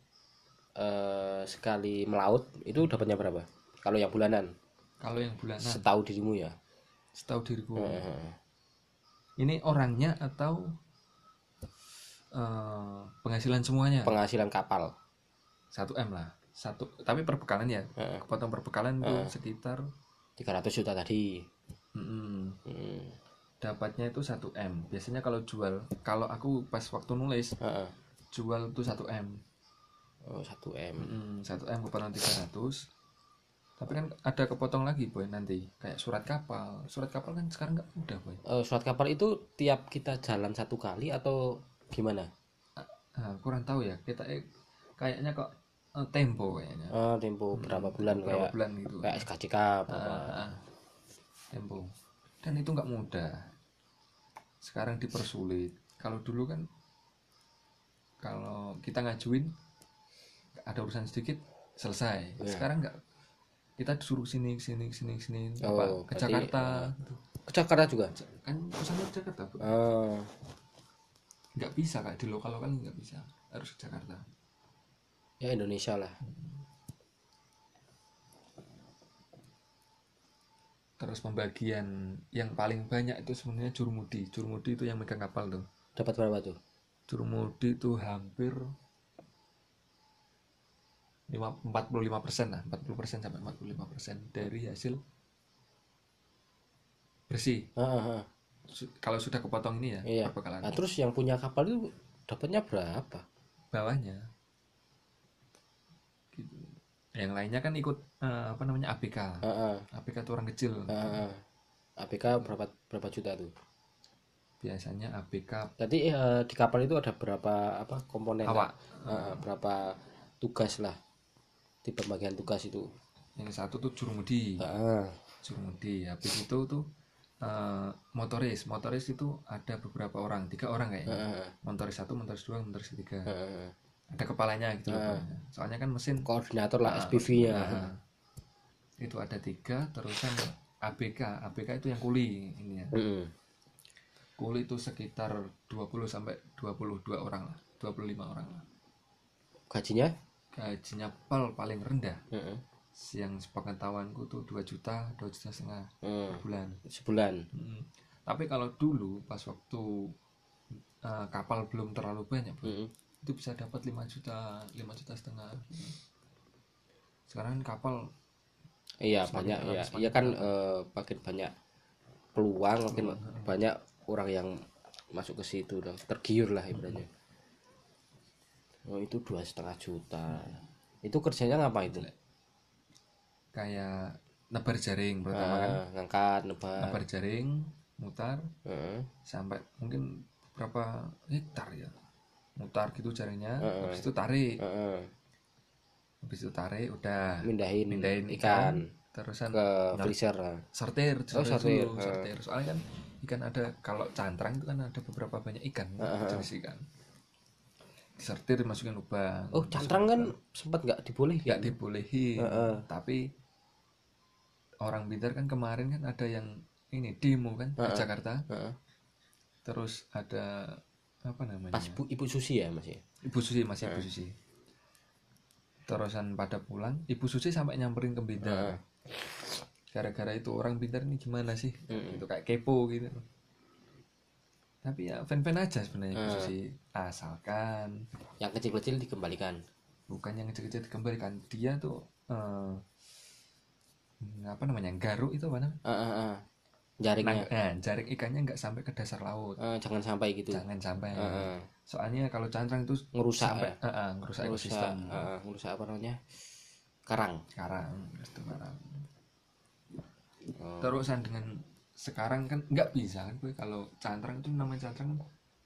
Eh sekali melaut itu dapatnya berapa? Kalau yang bulanan? Kalau yang bulanan? Setahu dirimu ya? Setahu diriku. Eh, ini orangnya atau eh, penghasilan semuanya? Penghasilan kapal. 1 m lah. Satu tapi perbekalan ya? Heeh. kepotong perbekalan itu sekitar 300 juta tadi. Mm, Hmm. dapatnya itu 1 m. Biasanya kalau jual kalau aku pas waktu nulis Heeh. jual itu 1 m. Oh 1 m. Mm, 1 m kepotong 300 tapi kan ada kepotong lagi boy nanti. Kayak surat kapal. Surat kapal kan sekarang nggak mudah boy. Eh, surat kapal itu tiap kita jalan satu kali atau gimana? Nah, kurang tahu ya. Kita eh, kayaknya kok eh, tempo kayaknya. Oh, tempo berapa bulan berapa kayak bulan gitu. kayak SKCK apa? Ah, tempo. Dan itu nggak mudah. Sekarang dipersulit. Kalau dulu kan kalau kita ngajuin ada urusan sedikit selesai. Sekarang nggak kita disuruh sini sini sini sini. Apa Oh, ke berarti, Jakarta ke Jakarta juga? Kan urusannya ke Jakarta Bu. oh. nggak bisa kak. Di lokal lokal nggak bisa. Harus ke Jakarta. Ya Indonesia lah. Terus pembagian yang paling banyak itu sebenarnya jurumudi jurumudi itu yang megang kapal tuh. Dapat berapa tuh? Jurumudi itu hampir 45 persen lah 40 persen sampai 45 persen dari hasil bersih Ah, ah, ah. Su- kalau sudah kepotong ini ya Iya. Nah, terus yang punya kapal itu dapatnya berapa? bawahnya gitu. yang lainnya kan ikut eh, apa namanya ABK Ah, ah, ABK itu orang kecil ah, ah. APK berapa berapa juta tuh? biasanya ABK Jadi eh, di kapal itu ada berapa apa komponen? awak ah, berapa tugas lah di pembagian tugas itu? yang satu tuh jurumudi Ah, jurumudi habis itu tuh eh, motoris. Motoris itu ada beberapa orang. Tiga orang ah, kayaknya. Ah, motoris satu motoris dua motoris tiga ah, ah. ada kepalanya gitu loh kepalanya. soalnya kan mesin Koordinator lah Ah, SPV-nya. nah, itu ada tiga terusan ABK ABK itu yang kuli ini ya. Mm-mm. kuli itu sekitar 20 sampai 22 orang lah. 25 orang lah. Gajinya? Gajinya pal paling rendah Mm-mm. yang sepengetahuanku tuh 2 juta 2 juta setengah Mm. per bulan Sebulan. Mm. tapi kalau dulu pas waktu eh, kapal belum terlalu banyak Bro, Mm-mm. itu bisa dapat 5 juta 5 juta setengah sekarang kan kapal Iya banyak ya. semakin Iya kan makin banyak peluang, makin banyak orang yang masuk ke situ dong. Tergiur lah ibaratnya. Oh itu dua setengah juta. Itu kerjanya ngapa itu? kayak nebar jaring pertama kan Ah, ngangkat, nebar. nebar jaring mutar Heeh. sampai mungkin berapa hektar ya mutar gitu jaringnya Heeh. habis itu tarik Heeh. habis itu tarik udah Mindahin, mindahin ikan, ikan terusan ke freezer. lah. sortir Oh, sortir, dulu, sortir soalnya kan ikan ada kalau cantrang itu kan ada beberapa banyak ikan jenis ikan disortir dimasukin lubang. Oh cantrang kan sempat nggak dibolehin. nggak dibolehin. Heeh. tapi orang pintar kan kemarin kan ada yang ini demo kan di Jakarta. Heeh. terus ada apa namanya? Pas bu, ibu Susi ya mas ya. ibu susi masih ibu susi. Terusan pada pulang ibu susi sampai nyamperin ke pintar gara-gara itu orang pintar ini gimana sih? Itu kayak kepo gitu tapi ya fan-fan aja sebenarnya susi asalkan Yang kecil-kecil dikembalikan. bukan yang kecil-kecil dikembalikan dia tuh eh, apa namanya garuk itu apa namanya Ah, ah, ah. Jaringnya. Nah, jaring ikannya nggak sampai ke dasar laut Ah, jangan sampai gitu. jangan sampai Ah, ah. soalnya kalau cantrang itu Ngerusak sampai ya. eh, eh, ngerusak Ngerusak, ekosistem ah, ngerusak apa namanya? Karang. sekarang itu karang Oh. terusan dengan sekarang kan nggak bisa kan gue kalau cantrang itu namanya cantrang kan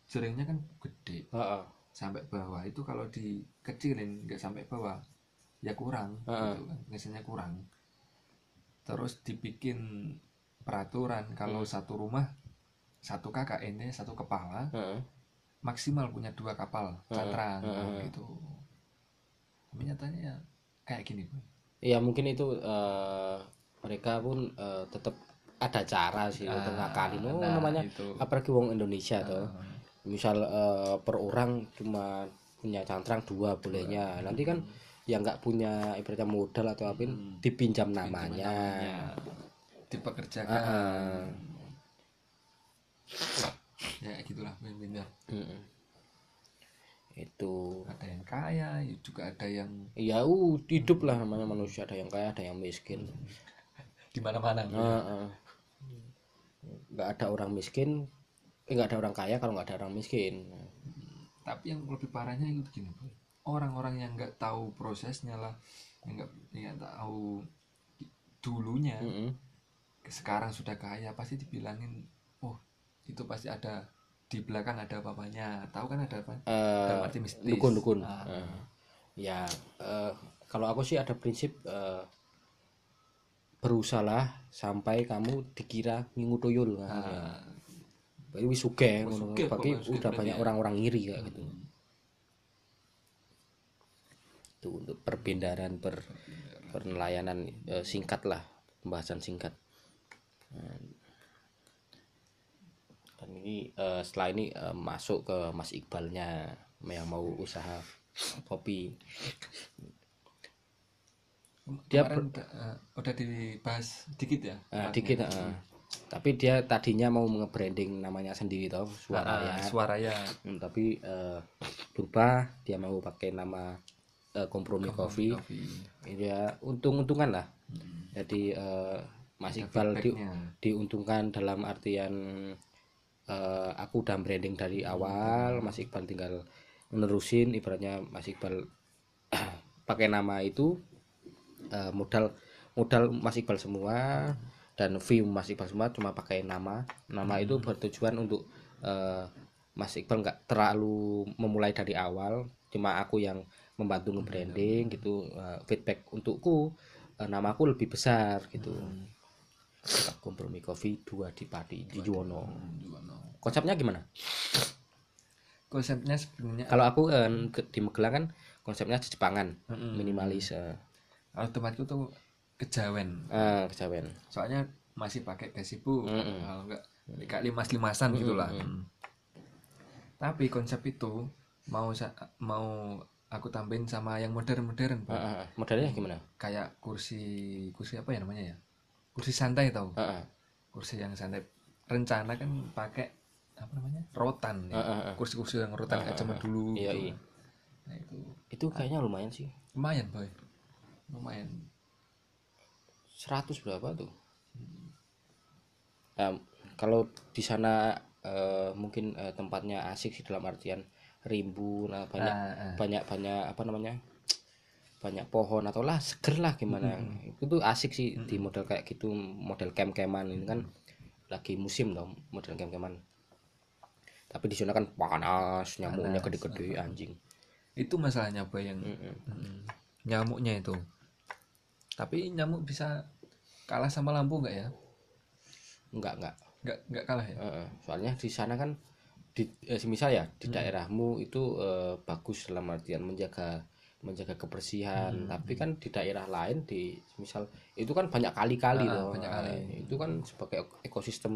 jaringnya kan gede Ah, ah. sampai bawah itu kalau dikecilin nggak sampai bawah ya kurang Heeh. gitu kan biasanya kurang terus dibikin peraturan kalau satu rumah satu kakak ini satu kepala Heeh. maksimal punya dua kapal cantrang heeh. gitu tapi nyatanya ya kayak gini. Ya mungkin itu eh, mereka pun eh, tetap ada cara sih untuk ngakalin. Oh, nah, namanya itu. apalagi wong Indonesia tuh. Misal eh, per orang cuma punya cantrang dua bolehnya. Nanti kan yang nggak punya ibaratnya modal atau apa dipinjam namanya. ya dipekerjakan Ah, ya gitulah pemimpinnya mm-mm. Itu ada yang kaya ya juga ada yang ya uh, hidup lah namanya manusia ada yang kaya ada yang miskin. di mana-mana Heeh. Nggak ada orang miskin eh, nggak ada orang kaya kalau nggak ada orang miskin tapi yang lebih parahnya itu gini Bro. orang-orang yang nggak tahu prosesnya lah yang nggak yang nggak tahu dulunya Mm-mm. sekarang sudah kaya pasti dibilangin oh itu pasti ada di belakang ada apa-apanya tahu kan ada apa Eh, dalam arti mistis dukun dukun Ah. Eh, ya eh, kalau aku sih ada prinsip eh, berusahalah sampai kamu dikira ngingu tuyul kan. Berarti wis sugih ngono. Bagi pokoknya sugih udah banyak ya. orang-orang ngiri kayak gitu. Itu untuk perbindaran per penelayanan eh, singkat lah, pembahasan singkat. Dan ini eh, setelah ini eh, masuk ke Mas Iqbalnya yang mau usaha kopi. Dia Kemarin udah, eh, udah dibahas dikit ya? Eh, dikit eh. tapi dia tadinya mau nge-branding namanya sendiri toh suara ya Ah, suara ya Hmm, tapi eh, lupa dia mau pakai nama eh, kompromi coffee kopi. Ya untung-untungan lah. Jadi eh, Mas Iqbal di- diuntungkan dalam artian eh, aku udah branding dari awal Mas Iqbal tinggal menerusin ibaratnya Mas Iqbal [CLEARS THROAT] pakai nama itu eh, modal modal Mas Iqbal semua dan view Mas Iqbal semua cuma pakai nama. Nama itu bertujuan untuk eh, Mas Iqbal nggak terlalu memulai dari awal cuma aku yang membantu nge-branding gitu eh, feedback untukku eh, namaku lebih besar gitu. Kompromi coffee dua di Pati di Juwono. Konsepnya gimana? Konsepnya sebenarnya kalau aku ke- di Magelang kan konsepnya Jepangan Mm-mm. minimalis eh, automatku tuh kejawen eh, kejawen soalnya masih pakai gasibu Mm-mm. kalau enggak kayak limas limasan gitulah Mm. tapi konsep itu mau mau aku tambahin sama yang modern modern Eh, eh, eh. modelnya gimana kayak kursi kursi apa ya namanya ya kursi santai tau Eh, eh. kursi yang santai rencana kan pakai apa namanya rotan ya. Eh, eh, eh. kursi-kursi yang rotan kayak zaman dulu Iya, gitu. iya. nah itu itu kayaknya lumayan sih lumayan boy lumayan. 100 berapa tuh? Em, kalau di sana eh, mungkin eh, tempatnya asik sih dalam artian rimbun nah, banyak Ah, ah. banyak banyak apa namanya banyak pohon atau lah seger lah gimana. Itu tuh asik sih di model kayak gitu model camp-campan ini kan lagi musim dong model camp-campan tapi di sana kan panas nyamuknya gede-gede anjing. Itu masalahnya boy yang. Mm. nyamuknya itu tapi nyamuk bisa kalah sama lampu nggak ya? Enggak enggak nggak nggak kalah ya? Heeh, soalnya di sana kan di eh, misal ya di daerahmu itu eh, bagus dalam artian menjaga menjaga kebersihan. Tapi kan di daerah lain di misal itu kan banyak kali-kali Ah, loh. banyak Nah, kali. itu kan sebagai ek- ekosistem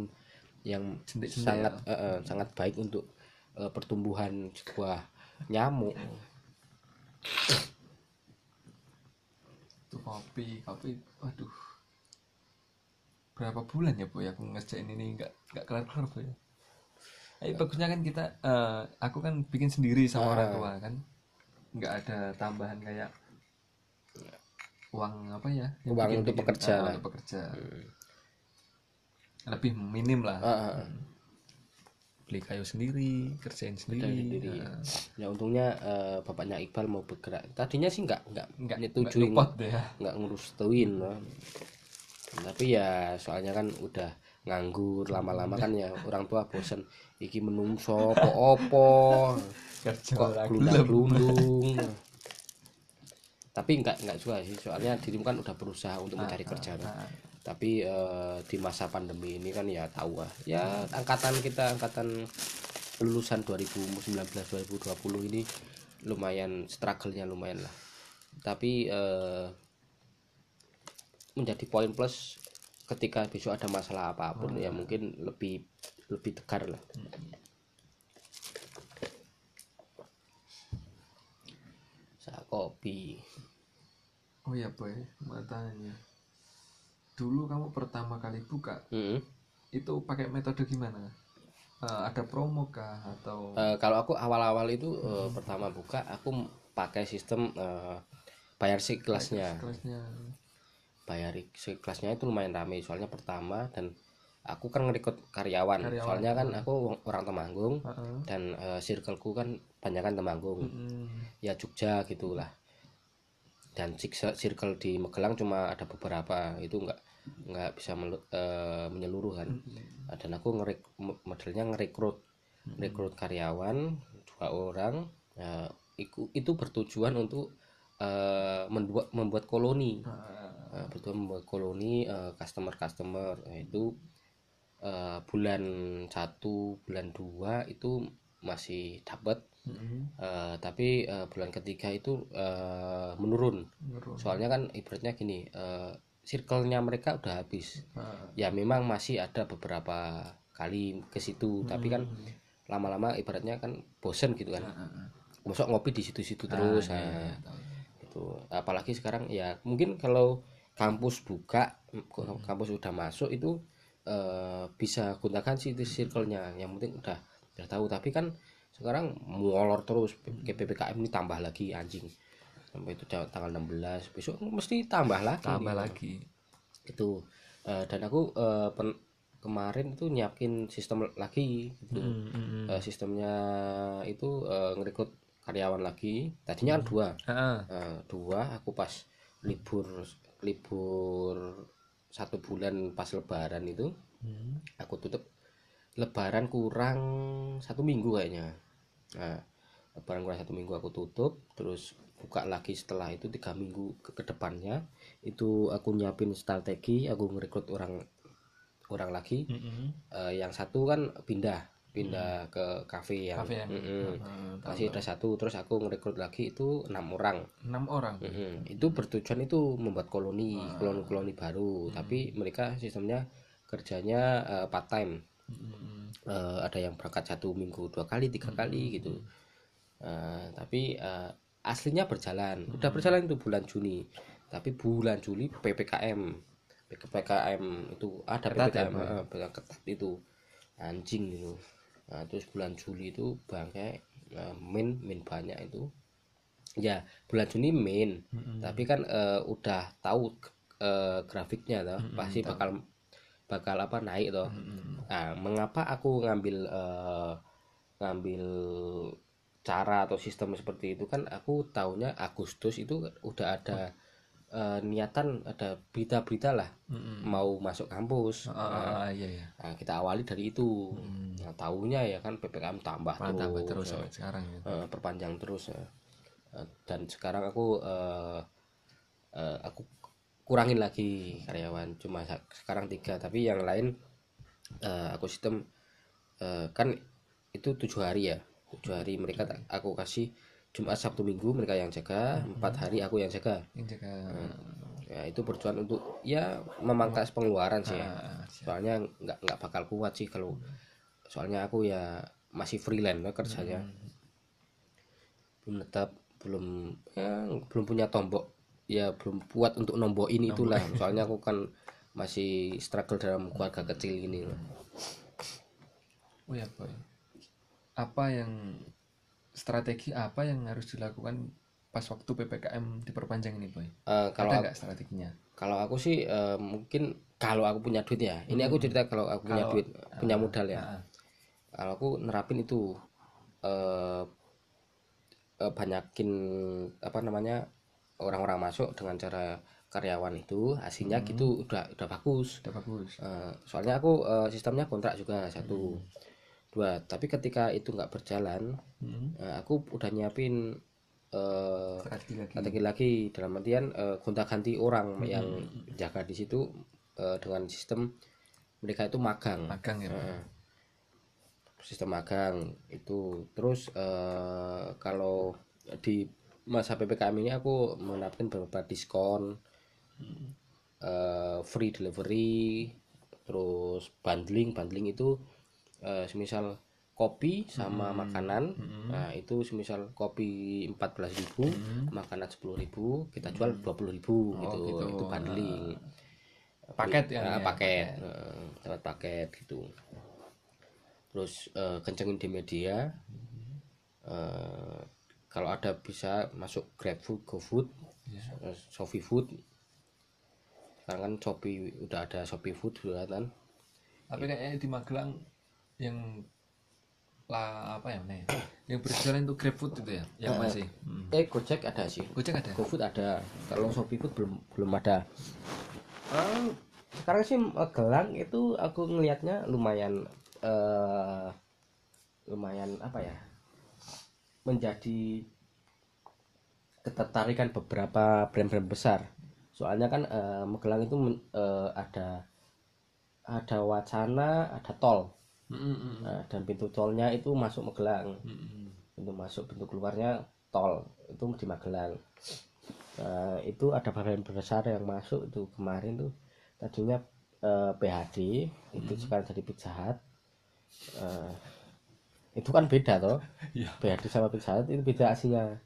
yang Sendik-sendik sangat eh, eh, sangat baik untuk eh, pertumbuhan sebuah nyamuk itu kopi kopi waduh. Berapa bulan ya boy aku ngerjain ini? Nggak nggak kelar kelar boy eh bagusnya kan kita eh, aku kan bikin sendiri sama orang tua kan. Nggak ada tambahan kayak uang apa ya? Yang Uang bikin- untuk bikin- pekerja untuk pekerja. Lebih minim lah. Heeh. Beli kayu sendiri kerjain sendiri, sendiri. Nah, ya untungnya eh, bapaknya Iqbal mau bergerak. Tadinya sih nggak nggak nggak nyetujuin nggak ngurustuin loh. tapi ya soalnya kan udah nganggur lama-lama kan ya orang tua bosen. Iki menungso opo-opo kerja kok gelundang-gelundung tapi nggak nggak juga sih soalnya dirimu kan udah berusaha untuk mencari kerja kan. Tapi eh, di masa pandemi ini kan ya tahu lah. Ya angkatan kita angkatan lulusan 2019 2020 ini lumayan struggle-nya lumayan lah. Tapi eh, menjadi poin plus ketika besok ada masalah apa pun ya mungkin lebih lebih tegar lah. Sa kopi oh ya boy mau tanya dulu kamu pertama kali buka Mm-mm. itu pakai metode gimana? Eh, ada promo kah atau? Eh, kalau aku awal-awal itu eh, pertama buka aku pakai sistem eh, bayar kelasnya. Kelasnya. Bayar kelasnya itu lumayan ramai soalnya pertama dan aku kan ngerekrut karyawan, Karyawan, soalnya kan aku orang Temanggung Heeh. dan eh, circleku kan banyak kan Temanggung. Mm, ya Jogja gitulah dan circle di Magelang cuma ada beberapa itu nggak nggak bisa melu- eh, menyeluruh kan Nah, dan aku ngerek mo- modelnya ngerekrut rekrut karyawan dua orang Nah, iku- itu bertujuan untuk eh, membuat membuat koloni. Ah, Nah, betul membuat koloni customer customer itu eh, bulan satu bulan dua itu masih dapat mm, eh, tapi eh, bulan ketiga itu eh, menurun. Menurun. soalnya kan ibaratnya gini eh, circle-nya mereka udah habis. Ah, ya memang masih ada beberapa kali ke situ tapi kan lama-lama ibaratnya kan bosen gitu kan. Ah, ah. mosok ngopi di situ-situ terus Ah, iya, nah, iya, itu apalagi sekarang ya mungkin kalau kampus buka kampus udah masuk itu eh, bisa gunakan sih circle-nya. Yang penting udah udah tahu. Tapi kan sekarang molor terus ke PPKM ini tambah lagi anjing. Sampai itu tanggal 16 besok mesti tambah lagi. Tambah nih. lagi. Itu. Eh, dan aku eh, pen- kemarin itu nyiapin sistem lagi gitu. Mm, mm, mm. Eh, sistemnya itu eh, ngerekrut karyawan lagi. Tadinya kan dua. Ah, Eh, dua aku pas libur libur satu bulan pas lebaran itu mm. aku tutup. Lebaran kurang satu minggu kayaknya nah lebaran kurang satu minggu aku tutup terus buka lagi setelah itu tiga minggu ke, ke depannya itu aku nyiapin strategi aku ngerekrut orang orang lagi. Mm, mm. Eh, yang satu kan pindah pindah ke kafe yang, Kafe yang- Mm-mm. Ah, tahu, masih ada satu terus aku ngerekrut lagi itu enam orang. Enam orang? Mm-mm. itu bertujuan itu membuat koloni koloni koloni baru tapi mereka sistemnya kerjanya eh, part time Mm, mm. Eh, ada yang berangkat satu minggu dua kali tiga kali gitu. Eh, tapi eh, aslinya berjalan. Udah berjalan itu bulan Juni. Tapi bulan Juli ppkm ppkm itu ada Ketat ya, ppkm eh, ppkm ketat itu. Anjing itu. Nah, terus bulan Juli itu bangkai eh, min min banyak itu. Ya bulan Juni min Mm-mm. tapi kan eh, udah tahu eh, grafiknya toh. Pasti bakal bakal apa naik toh. Nah mengapa aku ngambil eh, ngambil cara atau sistem seperti itu? Kan aku tahunya Agustus itu udah ada eh, niatan ada berita-berita lah. Mm, mm. mau masuk kampus. Ah, ah, ah, iya iya. Nah, kita awali dari itu. Mm. nah, tahunya ya kan ppkm tambah Malah tambah terus, terus sampai sekarang ya. Eh, perpanjang terus ya. Eh, dan sekarang aku eh, eh, aku kurangin lagi karyawan. Cuma sekarang tiga tapi yang lain eh, aku sistem eh, kan itu tujuh hari ya. Tujuh hari mereka aku kasih Jumat Sabtu Minggu mereka yang jaga empat hari aku yang jaga. Yang jaga. Ya itu berjuang untuk ya memangkas pengeluaran sih ya. Ah, soalnya nggak nggak bakal kuat sih kalau soalnya aku ya masih freelance ya kerjanya. Belum tetap belum ya, belum punya tombok ya belum kuat untuk nombokin itulah. Soalnya aku kan masih struggle dalam keluarga kecil ini. Loh. oh ya boy apa yang strategi apa yang harus dilakukan pas waktu ppkm diperpanjang ini boy Eh, kalau ada nggak strateginya? kalau aku sih eh, mungkin kalau aku punya duit ya. Ini aku cerita kalau aku punya Kalau- duit punya modal ya. Ah, kalau aku nerapin itu eh eh, banyakin apa namanya orang-orang masuk dengan cara karyawan itu hasilnya gitu udah udah bagus. Udah bagus. Eh, soalnya aku eh, sistemnya kontrak juga satu. Dua tapi ketika itu nggak berjalan Hmm, eh, aku udah nyiapin eh, strategi lagi. strategi lagi. Dalam artian eh, gonta-ganti orang yang jaga di situ eh, dengan sistem mereka itu magang. Magang ya? Heeh. sistem magang itu. Terus eh, kalau di masa ppkm ini aku menerapkan beberapa diskon eh, free delivery terus bundling bundling itu eh, semisal kopi sama makanan. Nah itu semisal kopi 14.000 makanan 10.000 kita jual 20.000 gitu. gitu. itu bundling. Paket ya, Nah, ya, paket. Heeh, dapat paket gitu. Terus eh, kencengin di media. Eh, kalau ada bisa masuk GrabFood, GoFood, eh, Shopee Food. Sekarang kan Shopee udah ada Shopee Food juga kan. tapi kayaknya di Magelang yang lah apa ya nih yang berjalan itu GrabFood itu ya yang masih Hmm. Eh Gojek ada sih. Gojek ada GoFood ada. Kalau Shopee Food belum belum ada. Sekarang sih Magelang itu aku ngelihatnya lumayan eh lumayan apa ya? Menjadi ketertarikan beberapa brand-brand besar. Soalnya kan eh, Magelang itu eh, ada ada wacana ada tol. Mm, Nah, dan pintu tolnya itu masuk Magelang. Mm, pintu masuk pintu keluarnya tol itu di Magelang. Nah, itu ada brand besar yang masuk itu kemarin tuh. Tadinya eh, PHD itu sekarang jadi Pizza Hut. Eh, itu kan beda toh. [LAUGHS] Iya. PHD sama Pizza Hut itu beda aslinya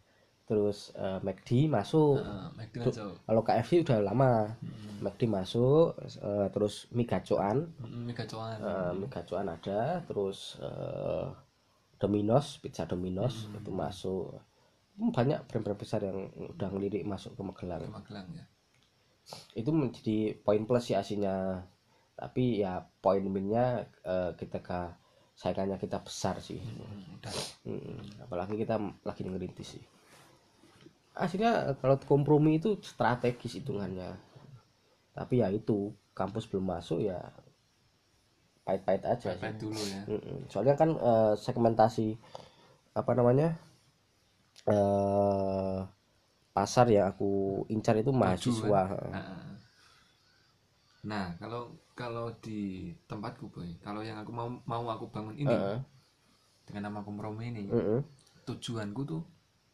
terus eh, McD masuk. Ah, McD kalau KFC udah lama. Mm, McD masuk eh, terus mie gacoan mie gacoan. Eh, mie gacoan ada terus eh, Domino's pizza Domino's itu masuk. Hmm, banyak brand-brand besar yang udah ngelirik masuk ke Ke Magelang Magelang ya. itu menjadi poin plus sih aslinya tapi ya poin minusnya eh, ketika saingannya kita besar sih Mm, udah. Mm, apalagi kita lagi ngerintis sih aslinya kalau kompromi itu strategis hitungannya tapi ya itu kampus belum masuk ya pahit-pahit aja sih Pepet dulu ya. Soalnya kan eh, segmentasi apa namanya eh pasar yang aku incar itu mahasiswa. Nah, nah, kalau kalau di tempatku boy, kalau yang aku mau mau aku bangun ini Heeh. dengan nama kompromi ini, Heeh. tujuanku tuh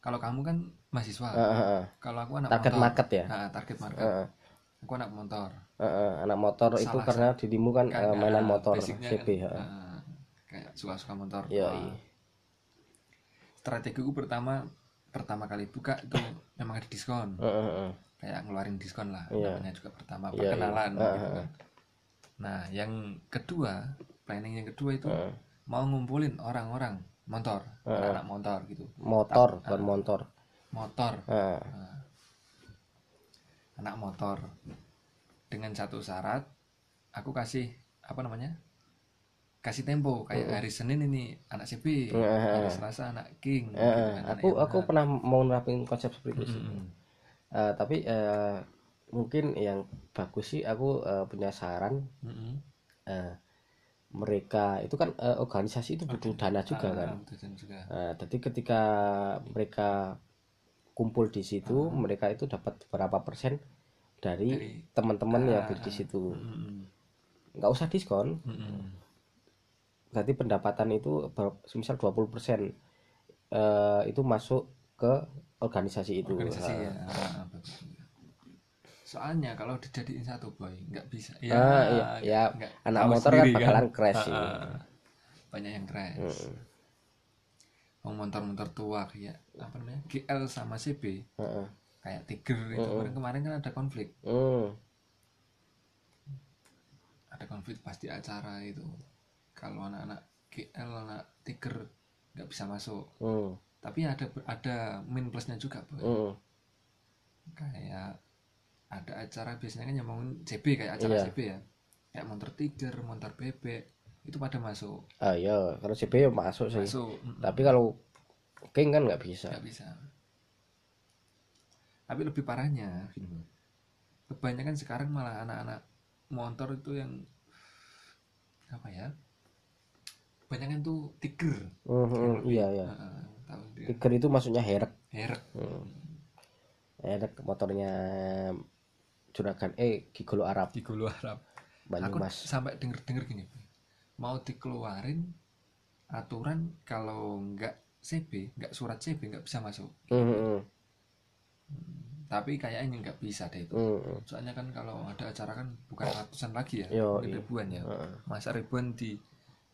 kalau kamu kan mahasiswa, Heeh, heeh. kalau aku anak Target motor, market ya. Nah, target market. Heeh. Aku anak motor. Heeh, anak motor itu Salah karena dirimu kan eh, Karena mainan motor basicnya CB. kan, nah, kayak suka-suka motor. Iya, Wah. iya. Strategiku pertama pertama kali buka itu [COUGHS] memang ada diskon. Heeh, heeh. kayak ngeluarin diskon lah Iya. namanya juga pertama Iya, perkenalan iya. gitu kan. Nah, yang kedua, planning yang kedua itu Heeh. mau ngumpulin orang-orang motor, anak motor gitu. Motor bukan motor. Motor, Heeh. anak motor. Dengan satu syarat, aku kasih apa namanya? Kasih tempo kayak hari Senin ini anak CB, hari Selasa anak King. gitu Heeh. kan, anak Aku aku pernah mau nerapin konsep seperti itu. Mm-mm. Eh, tapi eh, mungkin yang bagus sih aku eh, punya saran Mm-mm. eh, mereka itu kan eh, organisasi itu butuh dana juga Ah, kan. juga. Nah, jadi ketika mereka kumpul di situ, mereka itu dapat berapa persen dari Dari- teman-teman yang beli di situ. Mm-mm. Nggak usah diskon. Mm-mm. Berarti pendapatan itu semisal 20 persen eh, itu masuk ke organisasi itu. organisasi Ah. ya Ah, betul. Soalnya kalau dijadiin satu boy nggak bisa ya, Ah, iya, ya, nggak anak motor kan bakalan crash Ah, sih. ah. banyak yang crash mau motor-motor tua kayak apa namanya GL sama CB Heeh. kayak Tiger itu kemarin kemarin kan ada konflik Hmm. ada konflik pasti acara itu kalau anak-anak GL anak Tiger nggak bisa masuk Hmm. tapi ada ada min plusnya juga boy Hmm. kayak ada acara biasanya kan yang mau CB kayak acara Iya. CB ya. Kayak motor tiger motor bebek itu pada masuk. Ah iya, kalau CB ya masuk sih. masuk Tapi kalau King kan nggak bisa. nggak bisa. Tapi lebih parahnya kebanyakan sekarang malah anak-anak motor itu yang apa ya kebanyakan tuh tiger. Hmm, hmm, iya iya. Tahu dia. Tiger itu maksudnya herek. herek. Herek motornya juragan eh Gigolo Arab di Gulu Arab aku Banyumas. sampai denger denger gini mau dikeluarin aturan kalau nggak CB nggak surat CB nggak bisa masuk Hmm, hmm, tapi kayaknya nggak bisa deh itu hmm, hmm. soalnya kan kalau ada acara kan bukan ratusan lagi ya Yo, iya. ribuan ya Heeh. masa ribuan di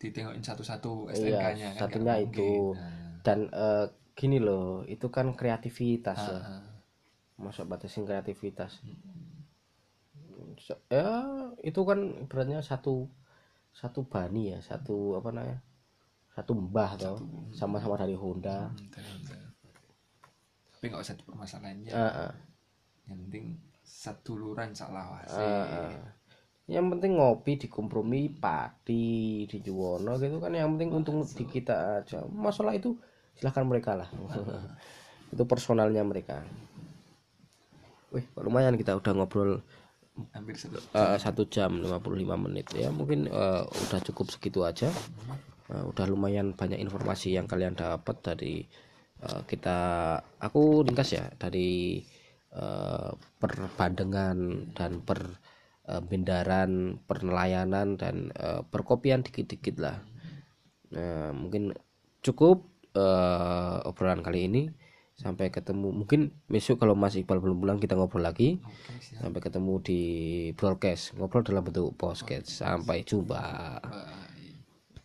ditengokin satu-satu Iya, STNK-nya kan nggak satunya itu. Nah, Dan eh, gini loh, itu kan kreativitas ya. ah, ah. Masa batasin kreativitas. Ya, itu kan beratnya satu satu bani ya, satu apa namanya? Satu mbah toh, sama-sama dari Honda. Hmm, dari Honda. tapi nggak usah dipermasalahin ya Ah, ah. yang penting seduluran salah wasi Ah, ah. Yang penting ngopi dikompromi padi di Juwono gitu kan yang penting untung di kita aja. Masalah itu silahkan mereka lah. [LAUGHS] itu personalnya mereka. Wih, lumayan kita udah ngobrol hampir satu eh, satu jam 55 menit. Ya mungkin eh, udah cukup segitu aja. Eh, udah lumayan banyak informasi yang kalian dapat dari eh, kita aku ringkas ya dari eh, perbandengan dan per bendaran pernelayanan dan eh, perkopian dikit-dikit lah. Nah, mungkin cukup eh, obrolan kali ini sampai ketemu mungkin besok kalau Mas Iqbal belum pulang kita ngobrol lagi siap. sampai ketemu di broadcast ngobrol dalam bentuk podcast sampai jumpa.